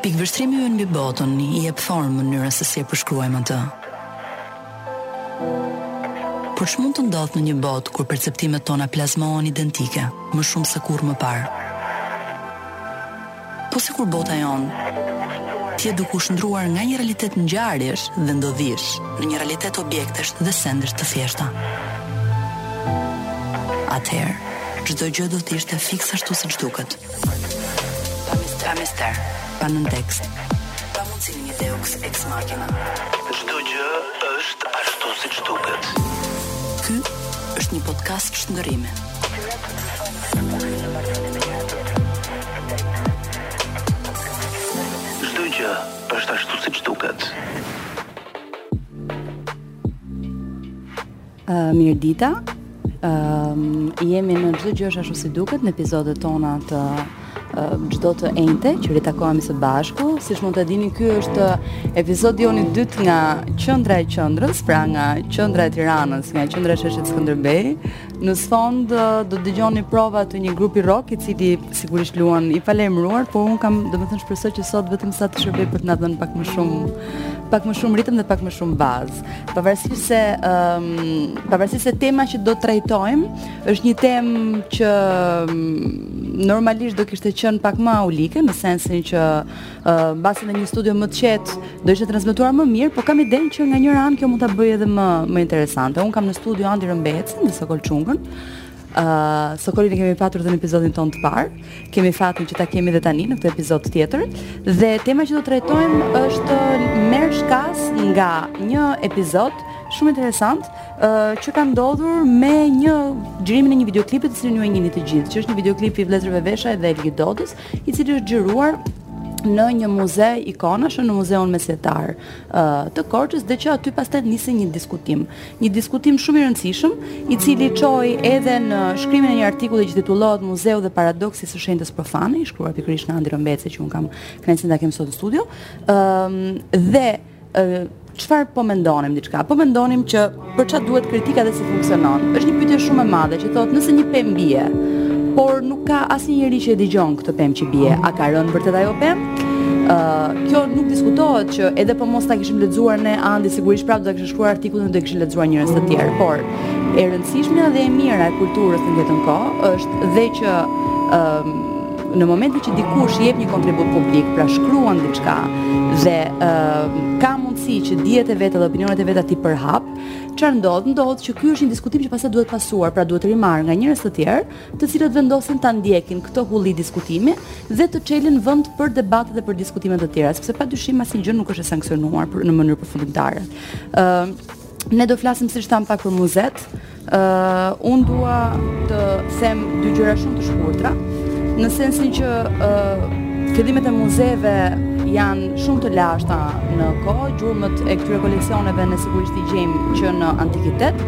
Pikëvështrimi ynë mbi botën i jep formë mënyrës se si e përshkruajmë atë. Por ç'mund të ndodhë në një botë kur perceptimet tona plazmohen identike, më shumë se kurrë më parë? Po sikur bota jonë të jetë duke u shndërruar nga një realitet ngjarjesh dhe ndodhish në një realitet objektesh dhe sendesh të thjeshta. Atëherë, çdo gjë do të ishte fiks ashtu siç duket. Pa mister, pa mister, pa nëntekst. Pa mundësi një Deus ex machina. Çdo gjë është ashtu siç duket. Ky është një podcast shndërrimi. Çdo gjë është ashtu siç duket. Uh, mirëdita, um, jemi në Çdo gjë është ashtu si duket në epizodet tona të çdo të enjte që ritakohemi së bashku. Siç mund ta dini, ky është episodi jonë i dytë nga Qendra e Qendrës, pra nga Qendra e Tiranës, nga Qendra e Sheshit Skënderbej. Në sfond do të dëgjoni prova të një grupi rock i cili sigurisht luan i palajmëruar, por un kam domethënë shpresoj që sot vetëm sa të shërbejë për të na dhënë pak më shumë pak më shumë ritëm dhe pak më shumë bazë. Pavarësisht se ëm um, pavarësisht se tema që do të trajtojmë është një temë që um, normalisht do kishte qenë pak më aulike në sensin që mbase në një studio më të qetë do ishte transmetuar më mirë, por kam idenë që nga njëra anë kjo mund ta bëjë edhe më më interesante. Un kam në studio Andi Rëmbecin dhe Sokol Çungën. Ë, uh, Sokolin e kemi patur dhe në episodin tonë të parë. Kemi fatin që ta kemi edhe tani në këtë episod tjetër. Dhe tema që do të trajtojmë është merr shkas nga një episod shumë interesant uh, që ka ndodhur me një xhirimin e një videoklipi të cilin ju e njihni të gjithë, që është një videoklip i vëllezërve Veshaj dhe Elgit Dodës, i cili është xhiruar në një muze ikonash, në muzeun mesjetar të Korçës dhe që aty pastaj nisi një diskutim. Një diskutim shumë i rëndësishëm, i cili çoi edhe në shkrimin e një artikulli që titullohet Muzeu dhe paradoksi i së shenjtës profane, i shkruar pikërisht nga Andi Rëmbeci që un kam kënaqësinë ta kem sot në studio. Ëm dhe Çfarë po mendonim diçka? Po mendonim që për çfarë duhet kritika dhe si funksionon. Është një pyetje shumë e madhe që thotë nëse një pemë bie, por nuk ka asnjë njeri që e dëgjon këtë pemë që bie, a ka rënë vërtet ajo pemë? Ë, uh, kjo nuk diskutohet që edhe po mos ta kishim lexuar ne Andi sigurisht prapë do ta kishe shkruar artikullin dhe do ta kishin lexuar njerëz të tjerë, por e rëndësishmja dhe e mira e kulturës në njëjtën kohë është dhe që ë uh, Në momentin që dikush jep një kontribut publik, pra shkruan diçka dhe ka mundësi që dijet e veta dhe opinionet e veta t'i përhapë, çfarë ndodh? Ndodh që ky është një diskutim që pastaj duhet pasuar, pra duhet rimarrë nga njerëz të tjerë, të cilët vendosin ta ndjekin këtë hulli diskutimi dhe të çelin vend për debate dhe për diskutime të tjera, sepse padyshim asnjë gjë nuk është e sanksionuar në mënyrë përfundimtare. Ëm Ne do flasim siç thamë pak për muzet. Ë uh, unë dua të them dy gjëra shumë të shkurtra, në sensin që ë uh, fillimet e muzeve janë shumë të lashta në kohë, gjurmët e këtyre koleksioneve ne sigurisht i gjejmë që në antikitet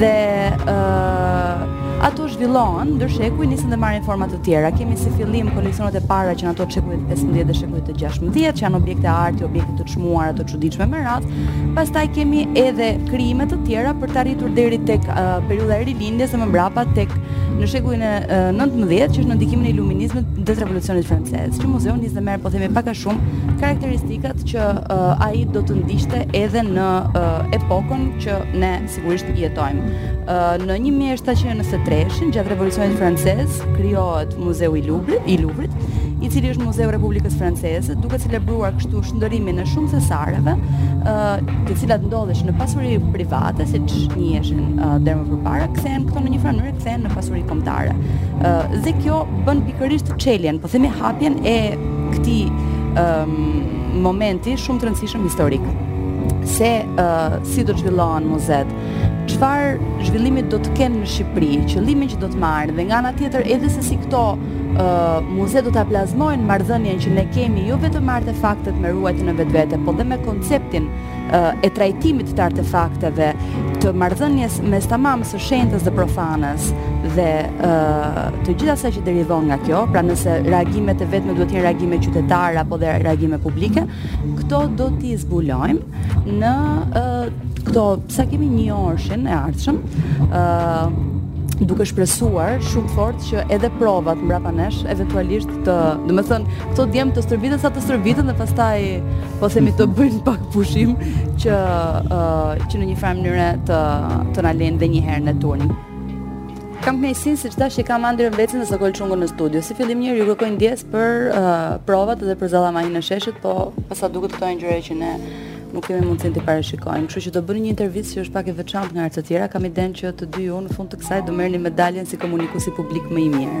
dhe ë uh, ato zhvillohen ndër shekuj nisin të marrin forma të tjera. Kemi si fillim koleksionet e para që në ato të shekullit 15 dhe shekullit të 16 që janë objekte arti, objekte të çmuara, të çuditshme me radhë. Pastaj kemi edhe krijime të tjera për të arritur deri tek periudha e Rilindjes dhe më mbrapa tek në shekullin e 19 që është nën ndikimin e iluminizmit dhe të revolucionit francez. Që muzeu nis dhe merr po themi pak a shumë karakteristikat që ai do të ndiqte edhe në epokën që ne Sigurisht jetojmë. Në 1793, gjatë Revolucionit Francez, krijohet Muzeu i Luvrit, i Luvrit, i cili është muzeu i Republikës Franceze, duke celebruar kështu shndërrimin e shumë thesareve, të cilat ndodheshin në pasuri private, siç njiheshin deri më përpara, kthehen këto në një farë mënyre kthehen në pasuri kombëtare. Dhe kjo bën pikërisht çeljen, po themi hapjen e këtij momenti shumë të rëndësishëm historik. se uh, si do të zhvillohen muzet, çfarë zhvillimi do të kenë në Shqipëri, qëllimin që do të marrin dhe nga ana tjetër edhe se si këto uh, muze do ta plazmojnë marrëdhënien që ne kemi jo vetëm me artefaktet me ruajtjen në vetvete, por dhe me konceptin uh, e trajtimit të artefakteve, të marrëdhënies mes tamam së shenjtës dhe profanes dhe uh, të gjithë asaj që derivon nga kjo, pra nëse reagimet e vetme duhet të jenë reagime qytetare apo dhe reagime publike, Këto do t'i zbulojmë në këto sa kemi një orëshin e ardhshëm duke shpresuar shumë fort që edhe provat mbrapa nesh eventualisht të, domethënë, këto djem të stërviten sa të stërviten dhe pastaj po themi të bëjnë pak pushim që uh, që në një farë mënyre të të na lejnë edhe një herë në turn. Kam kënaqësinë siç thashë që kam Andrin Vecën dhe Sokol Çungun në studio. Si fillim njëherë ju kërkoj ndjesë për uh, provat dhe për zallamahin e sheshit, po me sa duket këto janë gjëra që ne nuk kemi mundësinë t'i parashikojmë. Kështu që do bëni një intervistë që është pak e veçantë nga herët e tjera. Kam idenë që të dy ju në fund të kësaj do merrni medaljen si komunikuesi publik më i mirë.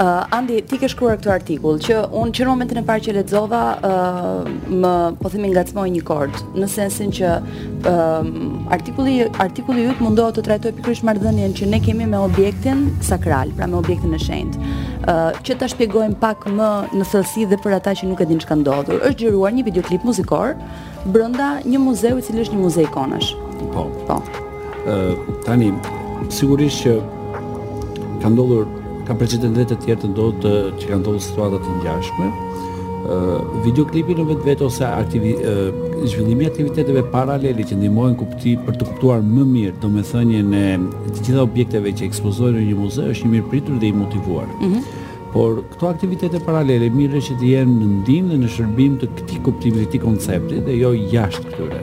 Uh, Andi, ti ke shkruar këtë artikull që unë që në momentin e parë që lexova, uh, më po themi ngacmoi një kord, në sensin që uh, artikulli artikulli yt mundohet të trajtojë pikërisht marrëdhënien që ne kemi me objektin sakral, pra me objektin e shenjtë. Uh, që ta shpjegojmë pak më në thellësi dhe për ata që nuk e dinë ç'ka ndodhur. Është xhiruar një videoklip muzikor Brenda një muzeu i cili është një muze ikonash. Po. Po. Tani, sigurisht që ka ndodhur, ka precedentë të tjerë të ndodhë që ka ndodhur situata të ngjashme, videoklipi në vetvete ose aktivi, zhvillimi i aktiviteteve paralele që ndihmojnë kupti për të kuptuar më mirë domethënien e të gjitha objekteve që ekspozohen në një muze është i mirëpritur dhe i motivuar. Mm -hmm. Por këto aktivitete paralele mirë është që të jenë në ndihmë dhe në shërbim të këtij kuptimi dhe këtij koncepti dhe jo jashtë këtyre.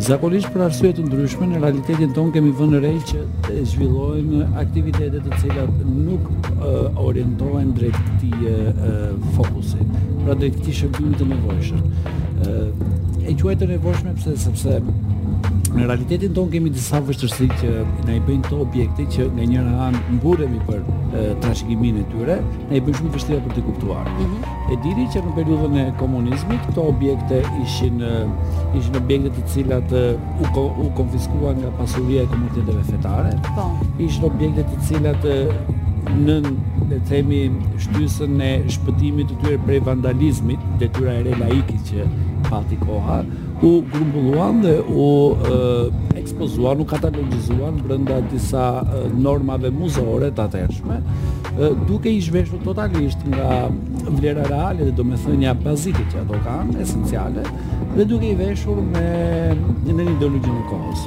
Zakonisht për arsye të ndryshme në realitetin tonë kemi vënë re që zhvillohen aktivitete të cilat nuk uh, orientohen drejt këtij uh, fokusi, pra drejt këtij shërbimi të nevojshëm. Uh, e quaj të nevojshme pse sepse në realitetin tonë kemi Sa vështirësi që na i bëjnë këto objekte që nga njëra anë mburremi për trashëgiminë e tyre, na i bëjnë shumë vështirë për t'i kuptuar. Mm -hmm. E dini që në periudhën e komunizmit këto objekte ishin ishin objekte të cilat u, ko, u konfiskuan nga pasuria e komuniteteve fetare. Po. Ishin objekte të cilat nën, le të themi, shtysën e shpëtimit të tyre prej vandalizmit, të turrave ateiste që pati koha, u grumbulluan dhe u ekspozuan, u katalogjizuan brenda disa normave muzeore të atëhershme, duke i zhveshur totalisht nga vlera reale dhe domethënia bazike që ato kanë, esenciale, dhe duke i veshur me një ideologjinë e kohës. Kohës.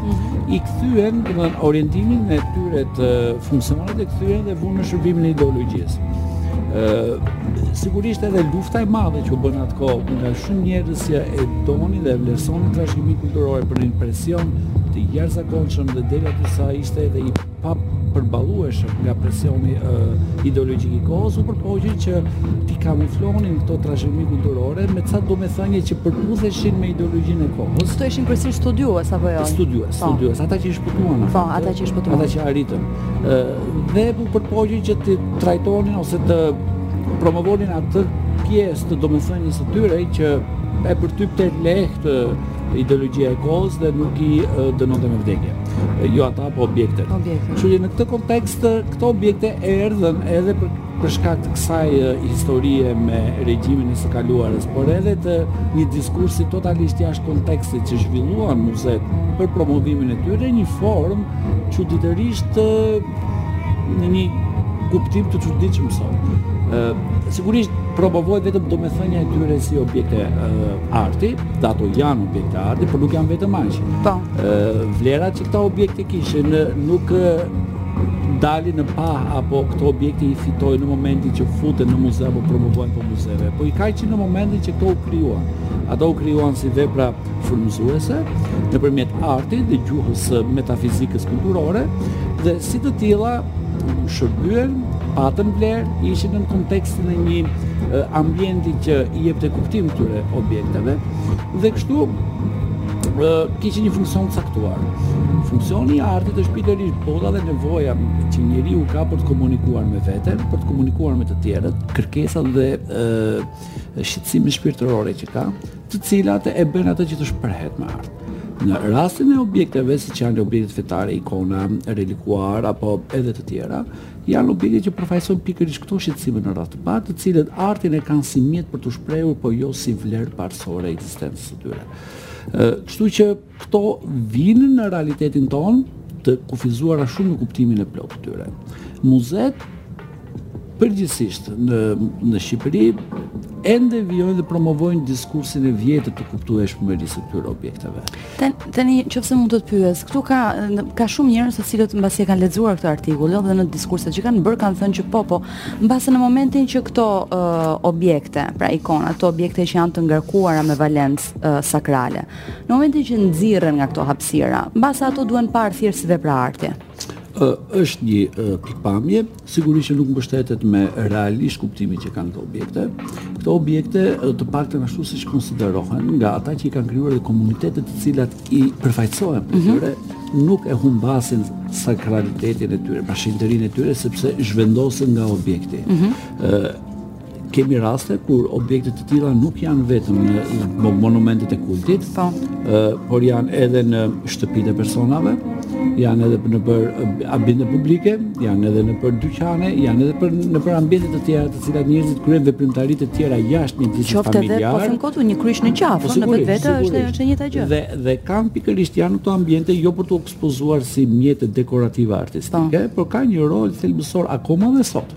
I kthyen, domethënë, orientimin e tyre të funksionit e kthyen dhe e vunë në shërbimin e ideologjisë. Ë sigurisht edhe lufta e madhe që u bë në atë kohë, ku nga shumë njerëz që e donin dhe e vlerësonin trashëgiminë kulturore por nën presion të jashtëzakonshëm dhe deri aty sa ishte edhe i papërballueshëm nga presioni ideologjik i kohës, u përpoqën që t'i kamuflonin këtë trashëgimi kulturore me ca domethënie që përputheshin me ideologjinë e kohës. Këto ishin kryesisht studiues apo jo? Studiues, po. studiues, ata që i shpëtuan. Po, ata që i shpëtuan. Ata që arritën. Ë dhe u përpoqën që t'i trajtonin ose të promovonin atë pjesë të domethënies së tyre që e përtypte lehtë ideologjia e kohës dhe nuk i dënonte me vdekje. Jo ata, po objektet. Objektet. Kështu që në këtë kontekst këto objekte erdhën edhe për shkak të kësaj historie me regjimin e së kaluarës, por edhe të një diskursi totalisht jashtë kontekstit që zhvilluan muzet për promovimin e tyre, një formë çuditërisht në një kuptim të çuditshëm sot. Ë sigurisht promovoi vetëm domethënia e tyre si objekte arti, dhe ato janë objekte arti, por nuk janë vetëm aq. Po. Vlera që këta objekte kishin nuk dalin në pah apo këto objekte i fitojnë në momentin që futen në muze apo promovohen prej muzeve, po i kanë që në momentin që këto u krijuan. Ato u krijuan si vepra frymëzuese nëpërmjet artit dhe gjuhës metafizikës kulturore dhe si të tilla shërbyen, patën vlerë, ishin në kontekstin e një ambienti që i jepte kuptim këtyre objekteve dhe kështu kishin një funksion të caktuar. Funksioni i artit është pikërisht bota dhe nevoja që njeriu ka për të komunikuar me veten, për të komunikuar me të tjerët, kërkesat dhe ë shqetësimet shpirtërore që ka, të cilat e bëjnë atë që të shprehet me art. Në rastin e objekteve, siç janë objektet fetare, ikona, relikuar, apo edhe të tjera, janë objekte që përfaqësojnë pikërisht këto shqetësime në radhë të partë, të cilat artin e kanë si mjet për t'u shprehur, po jo si vlerë parësore e ekzistencës së tyre. Kështu që Këto vijnë në realitetin tonë të kufizuara shumë në kuptimin e plotë të tyre. Muzet përgjithësisht në në Shqipëri ende vijojnë dhe promovojnë diskursin e vjetër të kuptueshmërisë së këtyre objekteve. Tan, tani nëse mund të të pyes, këtu ka ka shumë njerëz të cilët mbasi e kanë lexuar këtë artikull dhe në diskurset që kanë bërë kanë thënë që po po, mbase në momentin që këto uh, objekte, pra ikona, këto objekte që janë të ngarkuara me valencë uh, sakrale, Në momentin që nxirren nga këto hapësira, mbase ato duhen parë thjesht si vepra arti. Ë është një pikëpamje, sigurisht që nuk mbështetet me realisht kuptimin që kanë këto objekte. Këto objekte të paktën ashtu siç konsiderohen nga ata që i kanë krijuar dhe komunitetet të cilat i përfaqësohen prej mhm. tyre, mm -hmm. nuk e humbasin sakralitetin e tyre, pra shenjtërinë e tyre sepse zhvendosen nga objekti. Mm -hmm. Ë Kemi raste kur objekte të tilla nuk janë vetëm në monumentet e kultit, po. por janë edhe në shtëpitë e personave, janë edhe nëpër ambiente publike, janë edhe nëpër dyqane, janë edhe për nëpër ambiente të tjera të cilat njerëzit kryejnë veprimtari të tjera jashtë mjedisit familjar. Qoftë edhe po them këtu një kryq në qafë, po, në vetvete është është e njëjta gjë. Dhe dhe kanë pikërisht janë në këto ambiente jo për t'u ekspozuar si mjete dekorative artistike, po. por kanë një rol thelbësor akoma dhe sot.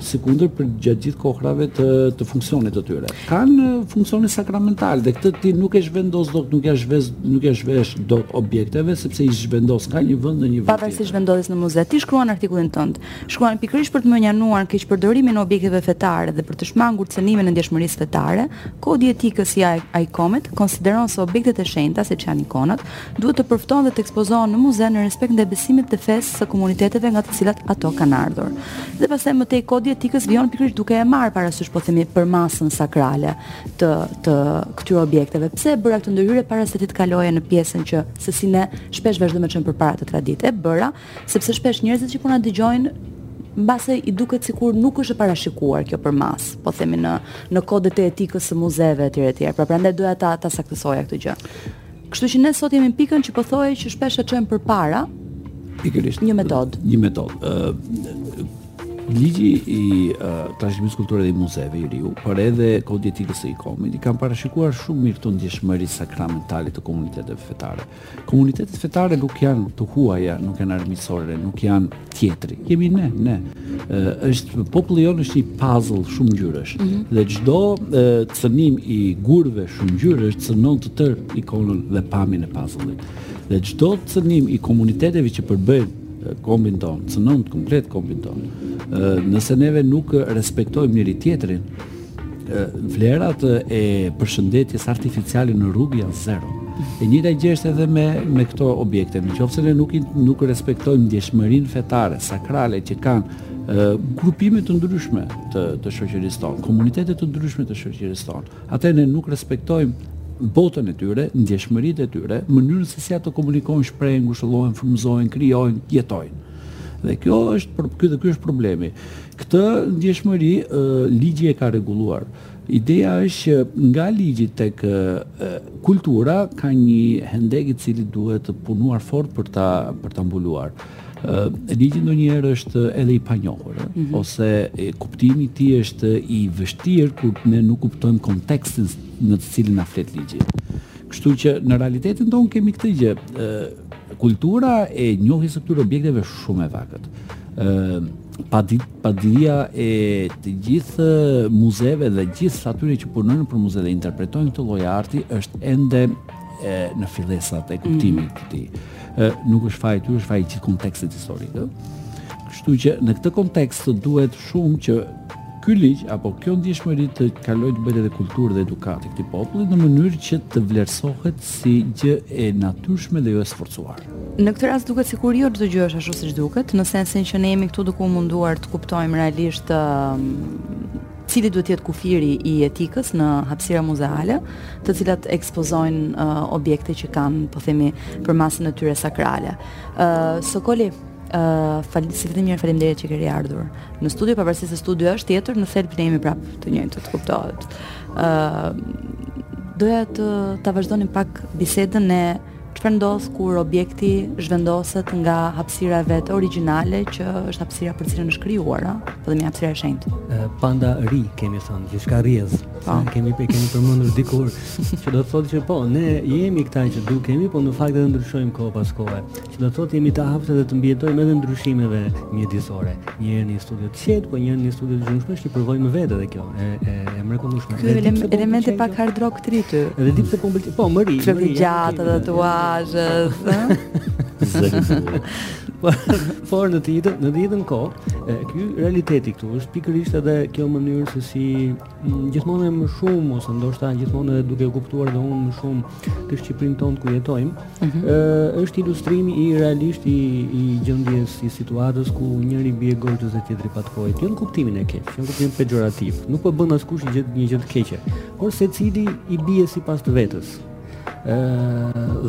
Sikundër përgjatë gjithë kohrave të të funksionit të tyre. Kanë funksione sakramentale dhe këtë ti nuk e zhvendos dot, nuk ia zhves, nuk ia zhvesh dot objekteve sepse i zhvendos nga një vend në një vend. Pavarësisht zhvendosjes në muze, ti shkruan artikullin tënd. Shkruan pikërisht për të mënjanuar keqpërdorimin e objekteve fetare dhe për të shmangur cenimin e ndjeshmërisë fetare. Kodi i etikës i ICOM-it konsideron se objektet e shenjta, siç janë ikonat, duhet të përftohen dhe të ekspozohen në muze në respekt ndaj besimit dhe fesë së komuniteteve nga të cilat ato kanë ardhur. Dhe pastaj më tej kodi i etikës vijon pikërisht duke e marrë parasysh po themi përmasën sakrale të të këtyre objekteve. Pse e bëra këtë ndërhyrje para se ti të kaloje në pjesën që se si ne shpesh vazhdojmë të çojmë përpara atë traditë. E bëra sepse shpesh njerëzit që po na dëgjojnë mbase i duket sikur nuk është e parashikuar kjo përmasë, po themi në në kodet e etikës së muzeve etj etj. Pra prandaj doja ta ta saktësoja këtë gjë. Kështu që ne sot jemi në pikën që po thoje që shpesh e çojmë përpara. Pikërisht. Një metodë. Një metodë. Ë ligji i uh, trashëgimisë kulturore dhe i muzeve i riu, por edhe kodi i etikës së ICOM-it, i kanë parashikuar shumë mirë këto ndjeshmëri sakramentale të komuniteteve fetare. Komunitetet fetare nuk janë të huaja, nuk janë armiqësore, nuk janë tjetri. Jemi ne, ne. Është populli jonë, është një puzzle shumëngjyrësh mm -hmm. dhe çdo cënim i gurëve shumëngjyrësh cënon të tërë ikonën dhe pamjen e puzzle-it. Dhe çdo cënim i komuniteteve që përbëjnë kombin tonë, cënon komplet kombin tonë. Nëse neve nuk respektojmë njëri-tjetrin, Vlerat e përshëndetjes artificiale në rrugë janë zero. E njëjta gjë është edhe me me këto objekte. Në qoftë se ne nuk nuk respektojmë ndjeshmërinë fetare, sakrale që kanë grupime të ndryshme të të shoqërisë tonë, komunitete të ndryshme të shoqërisë tonë. Atëherë ne nuk respektojmë botën e tyre, ndjeshmëritë e tyre, mënyrën se si ato komunikojnë, shprehen, ngushëllohen, frymëzohen, krijojnë, jetojnë. Dhe kjo është për ky dhe ky është problemi. Këtë ndjeshmëri ligji e ka rregulluar. Ideja është që nga ligji tek kultura ka një hendek i cili duhet punuar fort për ta për ta mbuluar. Ligji ndonjëherë është edhe i panjohur, mm -hmm. ose kuptimi i tij është i vështirë kur ne nuk kuptojmë kontekstin në të cilin na flet ligji. Kështu që në realitetin tonë kemi këtë gjë, kultura e njohjes së këtyre objekteve shumë e vakët. Padija e të gjithë muzeve dhe gjithë atyre që punojnë nëpër muze dhe interpretojnë këtë lloj arti është ende e, në fillesat e kuptimit të tij. Nuk është faji i tyre, është faji i gjithë kontekstit historik. Kështu që në këtë kontekst duhet shumë që ky ligj apo kjo ndjeshmëri të kalojë të bëhet edhe kulturë dhe edukatë e këtij populli në mënyrë që të vlerësohet si gjë e natyrshme dhe jo e sforcuar. Në këtë rast duket sikur jo çdo gjë është ashtu siç duket, në sensin që ne jemi këtu duke u munduar të kuptojmë realisht um, cili duhet të jetë kufiri i etikës në hapësira muzeale, të cilat ekspozojnë uh, objekte që kanë, po themi, përmasën e tyre sakrale. Uh, Sokoli, uh, fal, si fillim faleminderit që keni ardhur. Në studio pavarësisht se studio është tjetër, në thelb ne jemi prapë të njëjtë, të kuptohet. Ë uh, doja të ta vazhdonim pak bisedën e Çfarë ndodh kur objekti zhvendoset nga hapësira e vet origjinale që është hapësira për cilën është krijuar, ëh, po dhe një hapësirë e shenjtë. Panta rei kemi thënë, gjithçka rrjedh. Po kemi e kemi përmendur dikur, që do të thotë që po, ne jemi këta që dukemi, po në fakt edhe ndryshojmë kohë pas kohe. Që do të thotë jemi të aftë dhe të mbijetojmë edhe ndryshimeve mjedisore. Një herë në studio të qetë, po një herë në studio të zhurmshme është një përvojë më vetë edhe kjo. e mrekullueshme. Ky element element e pak hard rock tri ty. Edhe di pse po mbëlti. Po, më ri. Kjo i gjatë dhe tuazhës, ha? Po, po në të njëjtën, në të njëjtën kohë, ky realiteti këtu është pikërisht edhe kjo mënyrë se si gjithmonë më shumë ose ndoshta gjithmonë edhe duke e kuptuar dhe unë më shumë Shqipërinë tonë ku jetojmë, mm -hmm. ë është ilustrimi i realisht i i gjendjes i situatës ku njëri i bie gozhdës dhe tjetri patkoit. Jo në kuptimin e keq, jo në kuptimin pejorativ. Nuk po bën askush gjë një gjë të keqe, por secili i bie sipas të vetës. ë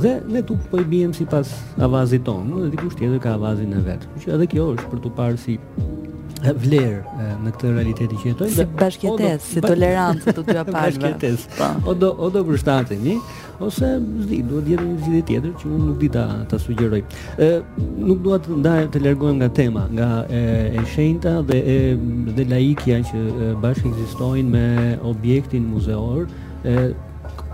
dhe ne këtu po i biem sipas avazit tonë, dhe dikush tjetër ka avazin e vet. Kështu që edhe kjo është për t'u parë si vlerë në këtë realitet që jetojmë. Si bashkëjetesë, si tolerancë të dyja palëve. Bashkëjetesë. Po. O do o do përshtatemi ose s'di, duhet të jetë një zgjidhje tjetër që unë nuk di ta ta sugjeroj. Ë nuk dua të ndaj të largohem nga tema, nga e, e shenjta dhe e dhe laikja që bashkë ekzistojnë me objektin muzeor, ë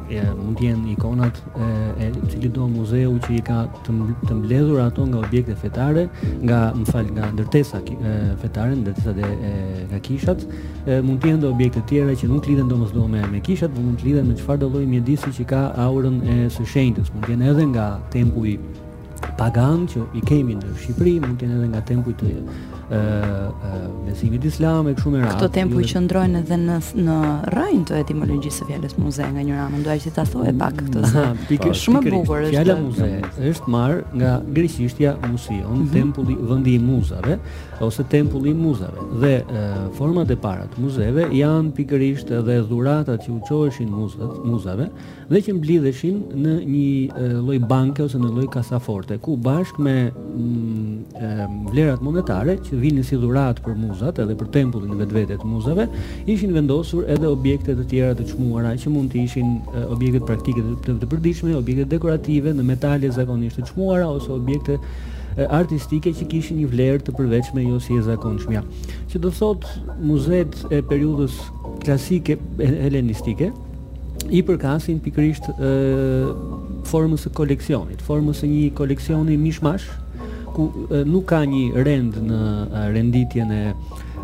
e mund të jenë ikonat e, e cilitdo muzeu që i ka të, të mbledhur ato nga objekte fetare, nga më fal nga ndërtesa e, fetare, ndërtesa e, e nga kishat, e, mund të jenë edhe objekte të tjera që nuk lidhen domosdo me me kishat, por mund të lidhen me çfarëdo lloj mjedisi që ka aurën e së shenjtës, mund të jenë edhe nga tempuj paganë që i kemi në Shqipëri, mund të jenë edhe nga tempuj të besimit islam e kështu me radhë. Këto tempuj qëndrojnë edhe në në rrënjë të etimologjisë së fjalës muze nga njëra anë, ndaj si ta thoje pak këtë. Aha, pikë shumë e bukur është. Fjala muze është marrë nga greqishtja museion, mm -hmm. tempulli vendi i muzave ose tempulli i muzave. Dhe e, format e para të muzeve janë pikërisht edhe dhuratat që u çoheshin muzave, muzave dhe që mblidheshin në një lloj banke ose në lloj kasaforte, ku bashkë me mm, vlerat monetare që vinin si dhuratë për muzat edhe për tempullin vetvete të muzave, ishin vendosur edhe objekte të tjera të çmuara që mund të ishin objekte praktike të, të përditshme, objekte dekorative në metale zakonisht të çmuara ose objekte artistike që kishin një vlerë të përveçme jo si e zakonshmja. Që do thotë muzetë e periudhës klasike helenistike, i përkasin pikërisht formës së koleksionit, formës së një koleksioni mishmash ku nuk ka një rend në renditjen e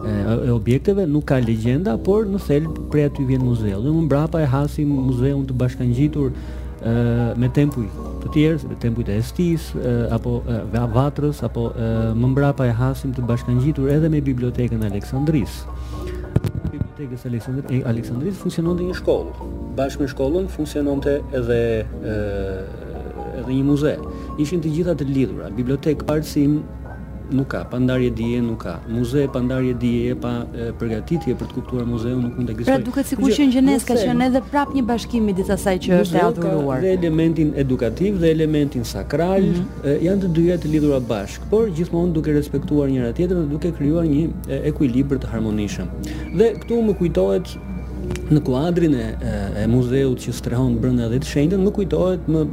e objekteve, nuk ka legjenda, por në thelb prej aty vjen muzeu. Dhe më mbrapa e hasim muzeun të bashkangjitur me tempuj të tjerë, me tempuj të Estisë apo Vatrës apo më mbrapa e hasim të bashkangjitur edhe me bibliotekën e Aleksandrisë. Biblioteka e Aleksandrisë funksiononte një shkollë. Bashkë me shkollën funksiononte edhe ë edhe një muze. Ishin të gjitha të lidhura. Bibliotekë pa arsim nuk ka, pa ndarje dije nuk ka. Muze pa ndarje dije, pa përgatitje për të kuptuar muzeun nuk mund të pra, ekzistojë. Pra duket sikur që në gjenezë ka qenë edhe prap një bashkim midis asaj që është e adhuruar. Dhe elementin edukativ dhe elementin sakral mm -hmm. janë të dyja të lidhura bashkë. por gjithmonë duke respektuar njëra tjetrën dhe duke krijuar një ekuilibër të harmonishëm. Dhe këtu më kujtohet në kuadrin e, e muzeut që strehon brenda dhe të shenjtën, më kujtohet më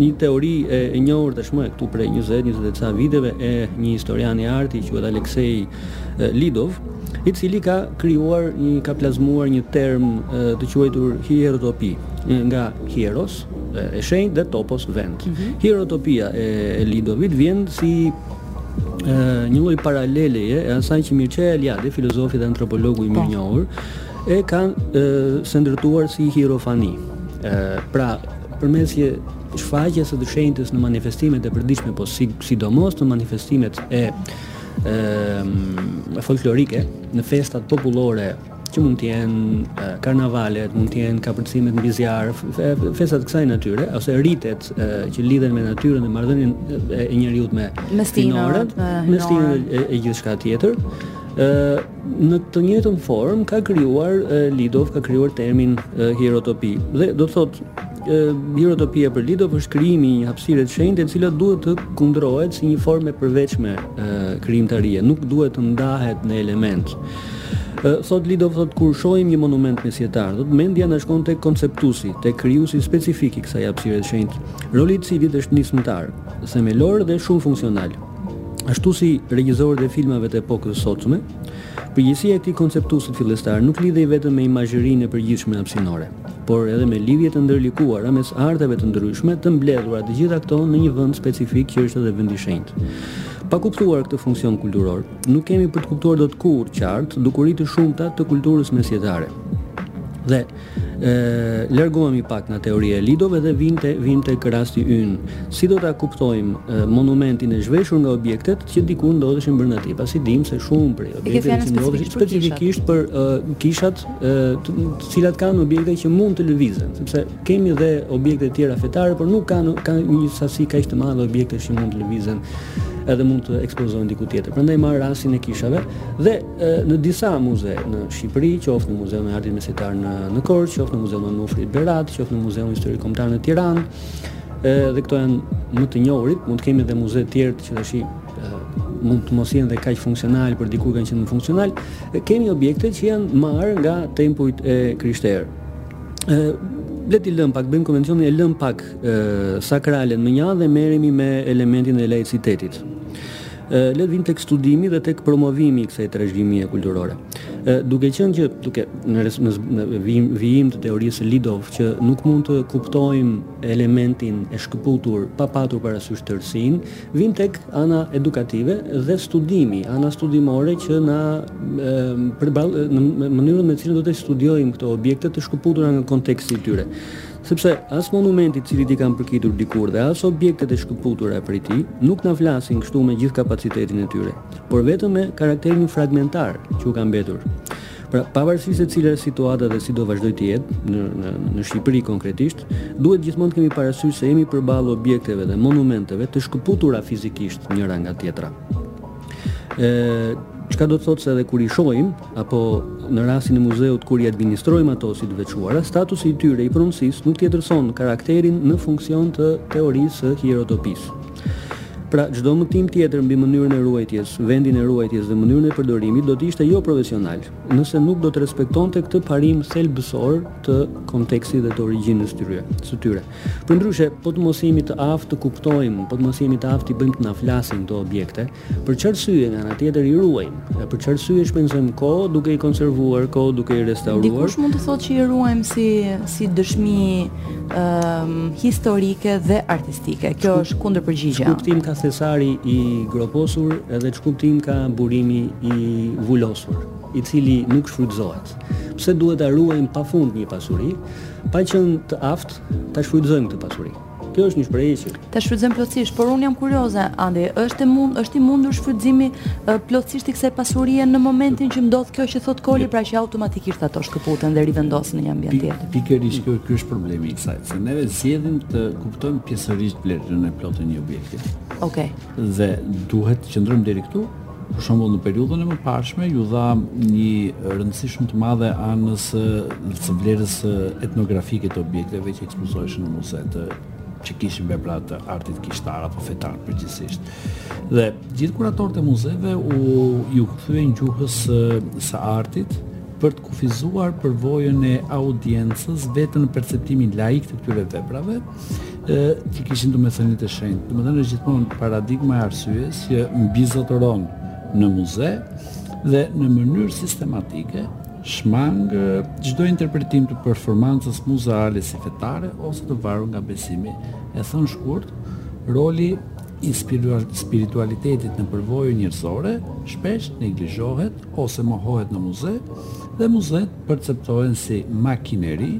një teori e, e njohur tashmë këtu prej 20-20 e ca viteve e një historiani arti quhet Aleksej Lidov, i cili ka krijuar një ka plazmuar një term të quajtur hierotopi nga hieros E shenjtë dhe topos vend. Mm -hmm. Hierotopia e, e Lidovit vjen si e, një lloj paraleleje e asaj që Mircea Eliade, filozofi dhe antropologu i po. mirënjohur, e ka sendërtuar si hierofani. E, pra, përmes një shfaqjeje së të shenjtës në manifestimet e përditshme, po si, sidomos në manifestimet e e folklorike në festat popullore që mund të jenë karnavalet, mund të jenë kapërcimet mbi zjarr, festat e kësaj natyre ose ritet që lidhen me natyrën dhe marrëdhënien e njeriut me stinoret, me stinën e, e gjithçka tjetër. ë në të njëjtën formë ka krijuar Lidov ka krijuar termin hierotopi dhe do të thotë hierotopia për Lidov është krijimi i një hapësire të shenjtë e cila duhet të kundrohet si një formë e përveçme krijimtarie, nuk duhet të ndahet në element. Thotë Lidov, thotë, kur shohim një monument mesjetar, thotë, mendja na shkon tek konceptuesi, tek krijuesi specifik i kësaj hapësire të shenjtë, roli i të cilit është nismëtar, themelor dhe shumë funksional. Ashtu si regjizorët e filmave të epokës së sotshme, përgjegjësia e këtij konceptuesit fillestar nuk lidhej vetëm me imazhërinë e përgjithshme hapësinore, por edhe me lidhje të ndërlikuara mes arteve të ndryshme të mbledhura të gjitha këto në një vend specifik që është edhe vend i shenjtë. Pa kuptuar këtë funksion kulturor, Nuk kemi për të kuptuar dot kurrë qartë dukuri të shumta të kulturës mesjetare. Dhe ë largohemi pak nga teoria e Lidovit dhe vijmë te vijmë tek rasti ynë. Si do ta kuptojmë monumentin e zhveshur nga objektet që dikur ndodheshin brenda tij, pasi dimë se shumë prej objekteve që ndodheshin specifikisht për uh, kishat, uh, të cilat kanë objekte që mund të lëvizen, sepse Kemi dhe objekte tjera fetare, por nuk kanë kanë një sasi kaq të madhe objekte që mund të lëvizen edhe mund të ekspozohen diku tjetër. Prandaj marr rastin e kishave dhe e, në disa muze në Shqipëri, qoftë në Muzeun e Artit Mesjetar në në Korçë, qoftë në Muzeun e Onufrit Berat, qoftë në Muzeun Historik Kombëtar në Tiranë, dhe këto janë më të njohurit, mund të kemi edhe muze të tjerë që tash mund të mos jenë dhe kaq funksionalë, por dikur kanë qenë më funksionalë. Kemi objekte që janë marrë nga tempujt e krishterë. le t'i lëmë pak, bëjmë konvencionin e lëmë pak e, sakralen mënjanë dhe merremi me elementin e laicitetit. E, le të vijmë tek studimi dhe tek promovimi i kësaj trashëgimie kulturore. E, duke qenë që duke në, në, në vijim, vijim të teorisë së Lidov që nuk mund të kuptojmë elementin e shkëputur pa patur parasysh tërësinë, Vijmë tek ana edukative dhe studimi, ana studimore që na përball në mënyrën me cilën do t'i studiojmë këto objekte të shkëputura nga konteksti i tyre. Sepse as monumenti të cilit i kanë përkitur dikur dhe as objektet e shkëputura prej tij nuk na flasin kështu me gjithë kapacitetin e tyre, por vetëm me karakterin fragmentar që u ka mbetur. Pra, pavarësisht se cila është situata dhe si do vazhdojë të jetë në në në Shqipëri konkretisht, duhet gjithmonë të kemi parasysh se jemi përballë objekteve dhe monumenteve të shkëputura fizikisht njëra nga tjetra. Ë, çka do të thotë se edhe kur i shohim apo në rastin e muzeut kur i administrojmë ato si të veçuara, statusi i tyre i pronësisë nuk tjetërson karakterin në funksion të teorisë së hierotopisë. Pra, çdo mëtim tjetër mbi mënyrën e ruajtjes, vendin e ruajtjes dhe mënyrën e përdorimit do të ishte jo profesional, nëse nuk do të respektonte këtë parim thelbësor të kontekstit dhe të origjinës tyre, së tyre. Përndryshe, po të mos jemi të aftë të kuptojmë, po të mos jemi të aftë t'i bëjmë të na flasin këto objekte, Për ç'arsye, nga ana tjetër, i ruajmë? Dhe për ç'arsye shpenzojmë kohë duke i konservuar, kohë duke i restauruar? Dikush mund të thotë që i ruajmë si si dëshmi ë um, historike dhe artistike. Kjo është kundërpërgjigje. Ç'kuptim ka thesari i groposur dhe ç'kuptim ka burimi i vulosur, i cili nuk shfrytëzohet. Pse duhet ta ruajmë pafund një pasuri, pa qenë të aftë ta shfrytëzojmë këtë pasuri? Kjo është një shprehje që ta shfrytëzojmë plotësisht, por un jam kurioze, Andi, është e mund, është i mundur shfrytëzimi plotësisht i kësaj pasurie në momentin që ndodh kjo që thot Koli, pra që automatikisht ato shkëputen dhe rivendosen në një ambient tjetër. Pikërisht kjo ky është problemi i kësaj, se neve zgjedhim të kuptojmë pjesërisht vlerën e plotë të një objekti. Okej. Okay. Dhe duhet të qëndrojmë deri këtu, Për shembull, në periudhën e mëparshme iu dha një rëndësi shumë e madhe anës së vlerës etnografike të objekteve që ekspozoheshin në muzetë që kishin vepra të artit kishtar apo fetar përgjithësisht. Dhe gjithë kuratorët e muzeve iu kthyen gjuhës së, së artit për të kufizuar përvojën e audiencës vetëm në perceptimin laik të këtyre veprave, e të kishin domethëniet e shenjta. Domethënë është gjithmonë paradigma e arsyesë që mbizotëron në muze dhe në mënyrë sistematike shmang çdo interpretim të performancës muzeale si fetare ose të varur nga besimi. E thënë shkurt, roli i spiritualitetit në përvojën njerëzore shpesh neglizhohet ose mohohet në muze dhe muzetë perceptohen si makineri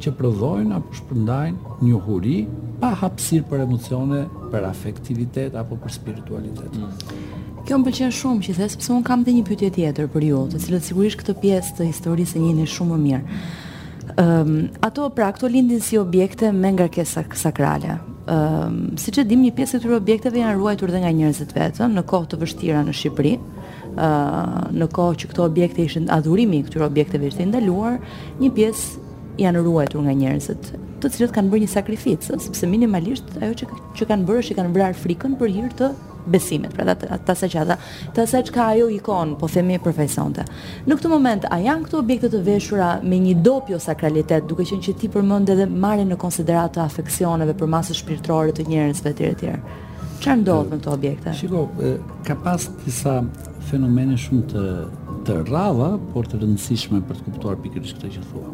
që prodhojnë apo shpërndajnë njohuri pa hapësirë për emocione, për afektivitet apo për spiritualitet. Kjo më pëlqen shumë që the sepse un kam edhe një pyetje tjetër për ju, të cilët sigurisht këtë pjesë të historisë e njihni shumë më mirë. Ëm um, ato pra këto lindin si objekte me ngarkesa sakrale. Ëm um, siç e dimë një pjesë e këtyre objekteve janë ruajtur edhe nga njerëzit vetë në kohë të vështira në Shqipëri. në kohë që këto objekte ishin adhurimi i këtyre objekteve ishte i ndaluar, një pjesë janë ruajtur nga njerëzit, të cilët kanë bërë një sakrificë, sepse minimalisht ajo që që kanë bërë është që kanë vrarë frikën për hir të besimit, pra ata të asaj çka, të asaj çka ajo ikonë, po themi përfaqësonte. Në këtë moment a janë këto objekte të veshura me një dopio sakralitet, duke qenë që ti përmende edhe marrjen në konsideratë të afeksioneve, përmasës shpirtërore të njerëzve etj etj. Çfarë ndodh me këto objekte? Shiko, ka pas disa fenomene shumë të, të rralla, por të rëndësishme për të kuptuar pikërisht këtë që thua.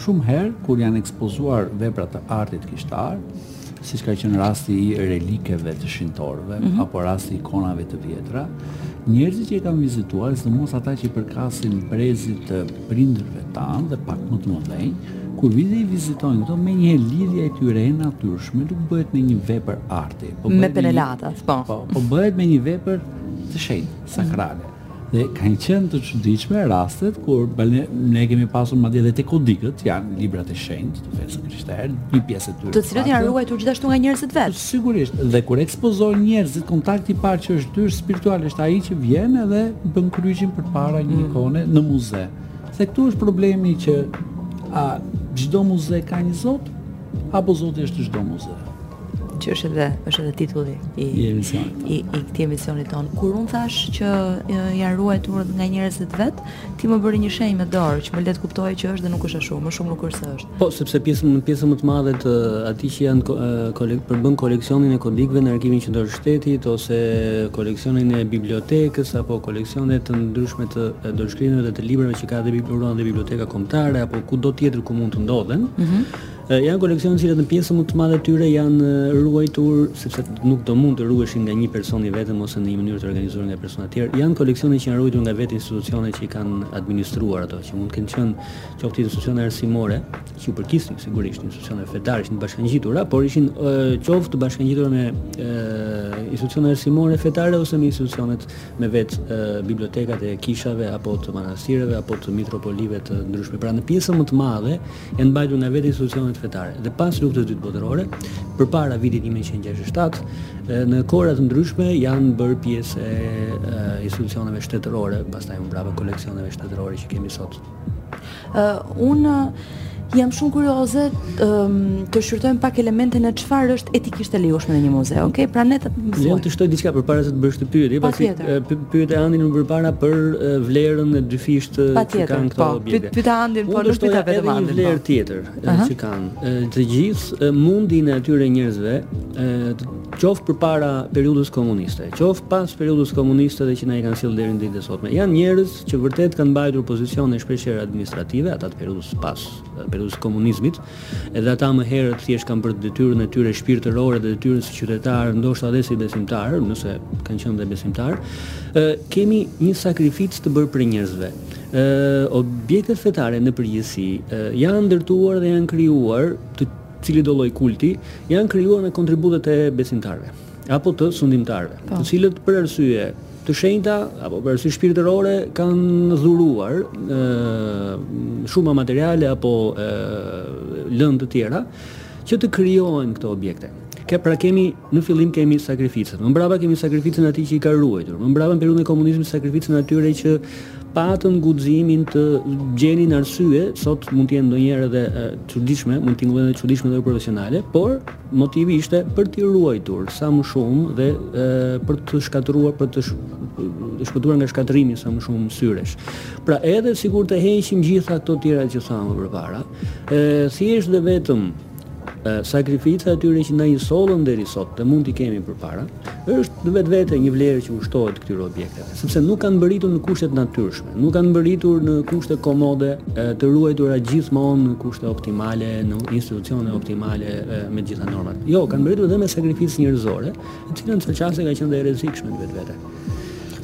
Shumë herë, kur janë ekspozuar vepra të artit kishtar, siç ka qenë rasti i relikeve të shenjtorëve, mm -hmm. apo rasti i ikonave të vjetra, njerëzit që i kanë vizituar, sidomos ata që i përkasin brezit të prindërve tanë dhe pak më të mëdhenj, Kur vijnë i vizitojnë këto, menjëherë lidhja e tyre e natyrshme, nuk bëhet me një vepër arti. Po me penelatat, po. po. Po bëhet me një vepër të shenjtë, sakrale. Mm dhe kanë qenë të çuditshme rastet kur ne kemi pasur madje edhe te kodikët janë librat e shenjtë të fesë krishterë, një pjesë e tyre. Të cilët janë ruajtur gjithashtu nga njerëzit vetë. Sigurisht, dhe kur ekspozojnë njerëzit, kontakti i parë që është dysh spiritual është ai që vjen edhe bën kryqin përpara një mm. ikone në muze. Se këtu është problemi që a çdo muze ka një zot apo zoti është çdo muze. Që është edhe është edhe titulli i i, i, i këtij emisionit tonë. Kur unë thashë që janë ruajtur nga njerëzit vetë, ti më bëre një shenjë me dorë që më le të kuptoj që është dhe nuk është ashtu, më shumë nuk është se është. Po, sepse pjesën, në pjesën më të madhe të atij që janë kole, përbën koleksionin e kodikëve në Arkivin Qendror të Shtetit ose koleksionin e bibliotekës apo koleksione të ndryshme të dorëshkrimeve dhe të librave që ka dhe biblioteka kombëtare apo kudo tjetër ku mund të ndodhen. Mm -hmm janë koleksione që në pjesën më të madhe të tyre janë ruajtur sepse nuk do mund të ruheshin nga një person i vetëm ose në një mënyrë të organizuar nga persona të tjerë. Janë koleksione që janë ruajtur nga vetë institucionet që i kanë administruar ato, që mund të kenë qenë qoftë institucione arsimore, që u përkisnin sigurisht institucione fetare, ishin bashkangjitura, por ishin e, qoftë bashkangjitura me e, institucione arsimore fetare ose me institucionet me vetë e, bibliotekat e kishave apo të manastireve apo të mitropolive të ndryshme. Pra në pjesën më të madhe janë mbajtur nga vetë institucionet fetare. Dhe pas luftës së dytë botërore, përpara vitit 1967, e, në kohëra të ndryshme janë bërë pjesë e, e institucioneve shtetërore, pastaj më mbrapa koleksioneve shtetërore që kemi sot. Unë jam shumë kurioze të shqyrtojmë pak elementin e çfarë është etikisht e lejueshme në një muze. Okej, pra ne të bëjmë. Le të shtoj diçka përpara se ta bësh këtë pyetje, pasi pyete Andin më përpara për vlerën e dyfishtë që kanë këto po, objekte. Pyeta Andin, po nuk pyeta vetëm Andin. Një vlerë po. tjetër që kanë. Të gjithë mundin e atyre njerëzve qoftë përpara periudhës komuniste, qoftë pas periudhës komuniste dhe që na i kanë sjellë deri në ditët e sotme, janë njerëz që vërtet kanë mbajtur pozicione shpeshherë administrative, ata të periudhës pas periudhës komunizmit, edhe ata më herët thjesht kanë bërë detyrën e tyre shpirtërore dhe detyrën si qytetarë, ndoshta edhe si besimtarë, nëse kanë qenë dhe besimtarë, ë kemi një sakrificë të bërë prej njerëzve. ë objektet fetare në përgjithësi janë ndërtuar dhe janë krijuar të cilido lloj kulti, janë krijuar me kontributet e besimtarëve apo të sundimtarëve, po. të cilët për arsye të shenjta apo për arsye shpirtërore kanë dhuruar ë shuma materiale apo ë lëndë të tjera që të krijohen këto objekte. Ke pra kemi në fillim kemi sakrificën. Më mbrapa kemi sakrificën e atij që i ka ruajtur. Më mbrapa në periudhën e komunizmit sakrificën e atyre që patën guximin të gjenin arsye, sot mund të jenë ndonjëherë edhe çuditshme, mund të jenë edhe çuditshme dhe profesionale, por motivi ishte për të ruajtur sa më shumë dhe e, për të shkatërruar, për të shpëtuar nga shkatërrimi sa më shumë syresh. Pra edhe sikur të heqim gjitha këto tjera që thamë përpara, ë thjesht dhe vetëm Sakrifica e tyre që na i sollën deri sot dhe mund t'i kemi përpara, është në vetvete një vlerë që u shtohet këtyre objekteve, sepse nuk kanë mbërritur në kushte të natyrshme, nuk kanë mbërritur në kushte komode, të ruajtura gjithmonë në kushte optimale, në institucione optimale me gjitha normat. Jo, kanë mbërritur edhe me sakrificë njerëzore, e cila në çaste ka qenë dhe e rrezikshme në vetvete.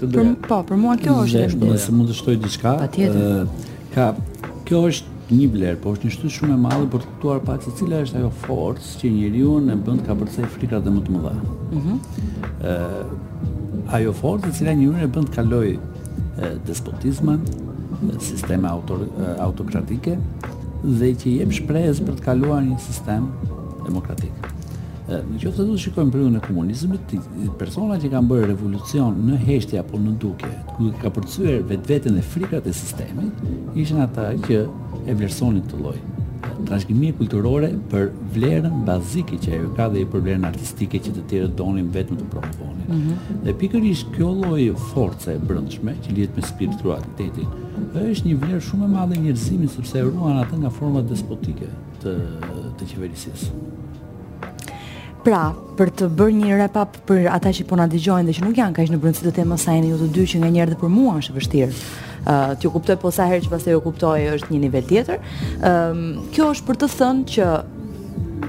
Për, po, për mua kjo është e vërtetë. Nëse mund të shtoj diçka, patjetër. Ka, kjo është një vlerë, por është një shtytje shumë e madhe për të kuptuar pak se cila është ajo forcë që njeriun e bën të kapërcejë frikat dhe më të mëdha. Ëh. Mm -hmm. Ajo forcë e cila njeriun e bën të kalojë despotizma, sisteme auto, autokratike dhe që jep shpresë për të kaluar një sistem demokratik. Në qoftë se do të shikojmë periudhën e komunizmit, persona që kanë bërë revolucion në heshtje apo në dukje, Duke kapërcyer vetveten e frikat e sistemit, ishin ata që e vlerësonin këtë lloj trashëgimie kulturore për vlerën bazike që ajo ka dhe për vlerën artistike që të tjerët donin vetëm të promovonin. Mm -hmm. Dhe pikërisht kjo lloj force e brendshme që lidhet me spiritualitetin është një vlerë shumë e madhe e njerëzimit sepse e ruan atë nga format despotike të të qeverisjes. Pra, për të bërë një wrap up për ata që po na dëgjojnë dhe që nuk janë kaq në brendësi të temës sa jeni ju të dy që nganjëherë dhe për mua është e vështirë. Ë uh, t'ju kuptoj po sa herë që pastaj ju kuptoj është një nivel tjetër. Ëm ehm, uh, kjo është për të thënë që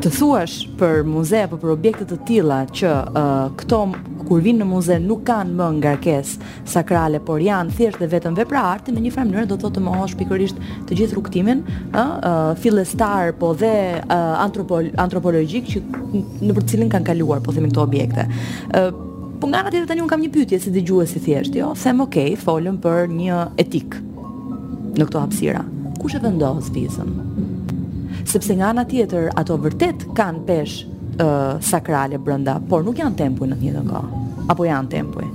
të thuash për muze apo për objekte të tilla që uh, këto kur vijnë në muze nuk kanë më ngarkesë sakrale, por janë thjesht dhe vetëm vepra arti në një farë mënyre do të thotë të mohosh pikërisht të gjithë rrugtimin, ë, fillestar po dhe antropol antropologjik që në për të cilin kanë kaluar, po themi këto objekte. ë Po nga ana tjetër tani unë kam një pyetje si dëgjues i thjeshtë, jo? Them ok, folëm për një etikë në këto hapësira. Kush e vendos vizën? Sepse nga ana tjetër ato vërtet kanë peshë uh, sakrale brenda, por nuk janë tempuj në të njëjtën kohë. Apo janë tempuj?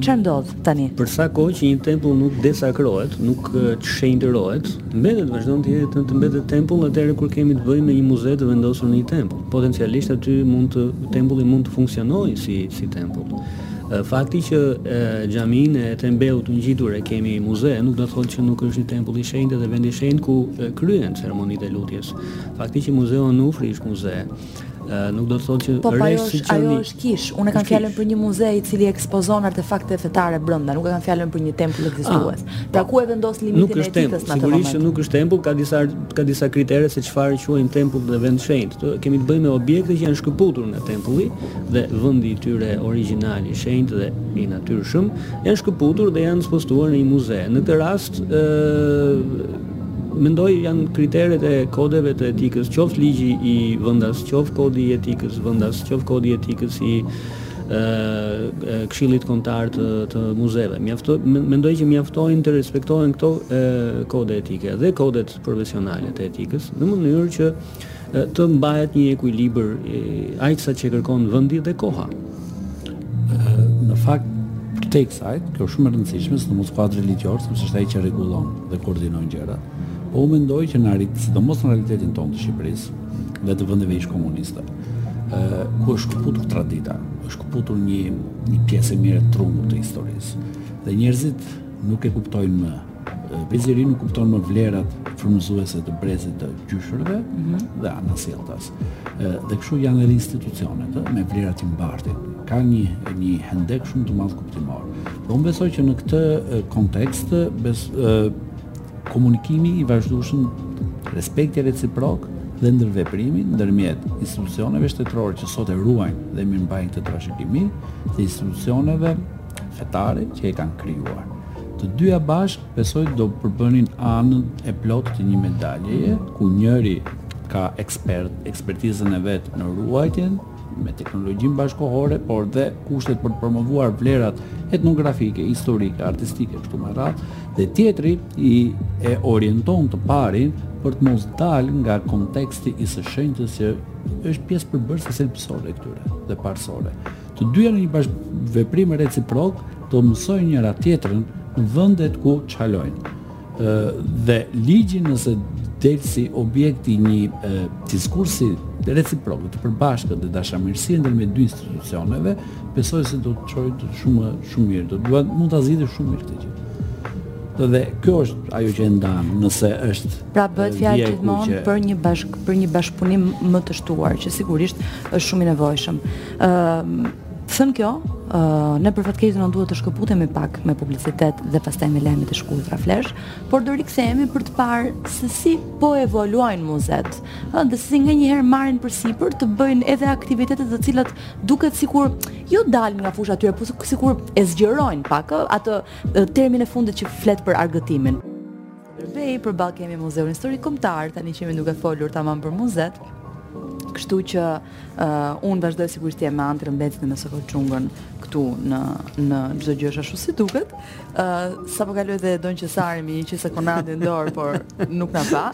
Ç'a ndodh tani? Për sa kohë që një tempull nuk desakrohet, nuk çshenjtërohet, mbetet vazhdon të jetë të mbetet tempull atëherë kur kemi të bëjmë me një muze të vendosur në një tempull. Potencialisht aty mund të tempulli mund të funksionojë si si tempull. Fakti që xhaminë e Et'hem Beut këtu ngjitur e kemi muze, nuk do të thotë që nuk është një tempull i shenjtë dhe vend i shenjtë ku kryhen ceremonitë e lutjes. Fakti që muzeu Onufri është muze, nuk do të thonë që po, po ajo është ajo është kishë. Unë kam fjalën për një muze i cili ekspozon artefakte fetare brenda, nuk e kam fjalën për një tempull ekzistues. Ah, pra po. ku e vendos limitin e etikës në atë moment? Sigurisht që nuk është tempull, ka disa ka disa kritere se çfarë quajmë tempull dhe vend të shenjtë. Kemi të bëjmë me objekte që janë shkëputur nga tempulli dhe vendi i tyre origjinal i shenjtë dhe i natyrshëm janë shkëputur dhe janë ekspozuar në një muze. Në këtë rast, ë Mendoj janë kriteret e kodeve të etikës, qoftë ligji i vendas, qoftë kodi i etikës vendas, qoftë kodi i etikës i Këshillit Kombëtar të, të Muzeve. Mjafto, mendoj që mjaftojnë të respektohen këto e, kode etike dhe kodet profesionale të etikës në mënyrë që Të mbahet një ekuilibër aq sa që kërkon vendi dhe koha. Në fakt përtej kësaj, kjo është shumë e rëndësishme, sidomos kuadri ligjor, sepse është ai që rregullon dhe koordinon gjërat. Po unë mendoj që në rrit, sidomos në realitetin tonë të Shqipërisë dhe të vendeve ish komuniste, ku është këputur tradita, është këputur një, një pjesë e mirë e trungut të historisë. Dhe njerëzit nuk e kuptojnë më Brezi i ri nuk kupton më vlerat frymëzuese të brezit të gjyshërve mm -hmm. dhe anasjelltas. Dhe kështu janë edhe institucionet me vlerat që mbartin. Ka një një hendek shumë të madh kuptimor. Dhe unë besoj që në këtë kontekst bes, e, komunikimi i vazhdueshëm, respekti reciprok dhe ndërveprimi ndërmjet institucioneve shtetërore që sot e ruajnë dhe mirëmbajnë këtë trashëgimi dhe institucioneve fetare që e kanë krijuar. Të dyja bashkë besoj do përbënin anën e plotë të një medaljeje, ku njëri ka ekspert, ekspertizën e vet në ruajtjen me teknologjinë bashkëkohore, por dhe kushtet për të promovuar vlerat etnografike, historike, artistike kështu me radhë, dhe tjetri i e orienton të parin për të mos dalë nga konteksti i së shenjtës që është pjesë përbërëse thelbësore e këtyre dhe parësore. Të dyja në një bashkëveprim reciprok do mësojnë njëra-tjetrën në vendet ku çalojnë. Dhe ligji nëse del si objekt i një diskursi reciprok, të përbashkët dhe dashamirësie ndërmjet dy institucioneve, besoj se do të çojë shumë shumë mirë, do të mund ta zgjidhë shumë mirë këtë gjë dhe kjo është ajo që e ndan, nëse është pra bëhet fjalë gjithmonë për një bashk për një bashkëpunim më të shtuar, që sigurisht është shumë i nevojshëm. Thënë kjo, ne për fatkeqësi do duhet të shkëputemi pak me publicitet dhe pastaj me lajme të shkurtra flash, por do rikthehemi për të parë se si po evoluojnë muzetë. Ëh, dhe si nganjëherë marrin përsipër të bëjnë edhe aktivitete të cilat duket sikur jo dalin nga fusha e tyre, por sikur e zgjerojnë pak atë termin e fundit që flet për argëtimin. Dhe përballë kemi Muzeun Historik Kombëtar, tani që jemi duke folur tamam për muzet. Kështu që uh, unë vazhdoj sigurisht të jem me Antrën Bencin, me Sokol Çungën këtu në në çdo gjë është ashtu si duket. Ë uh, sapo kaloi dhe Don Qesari me një qese konadi në dorë, por nuk na pa.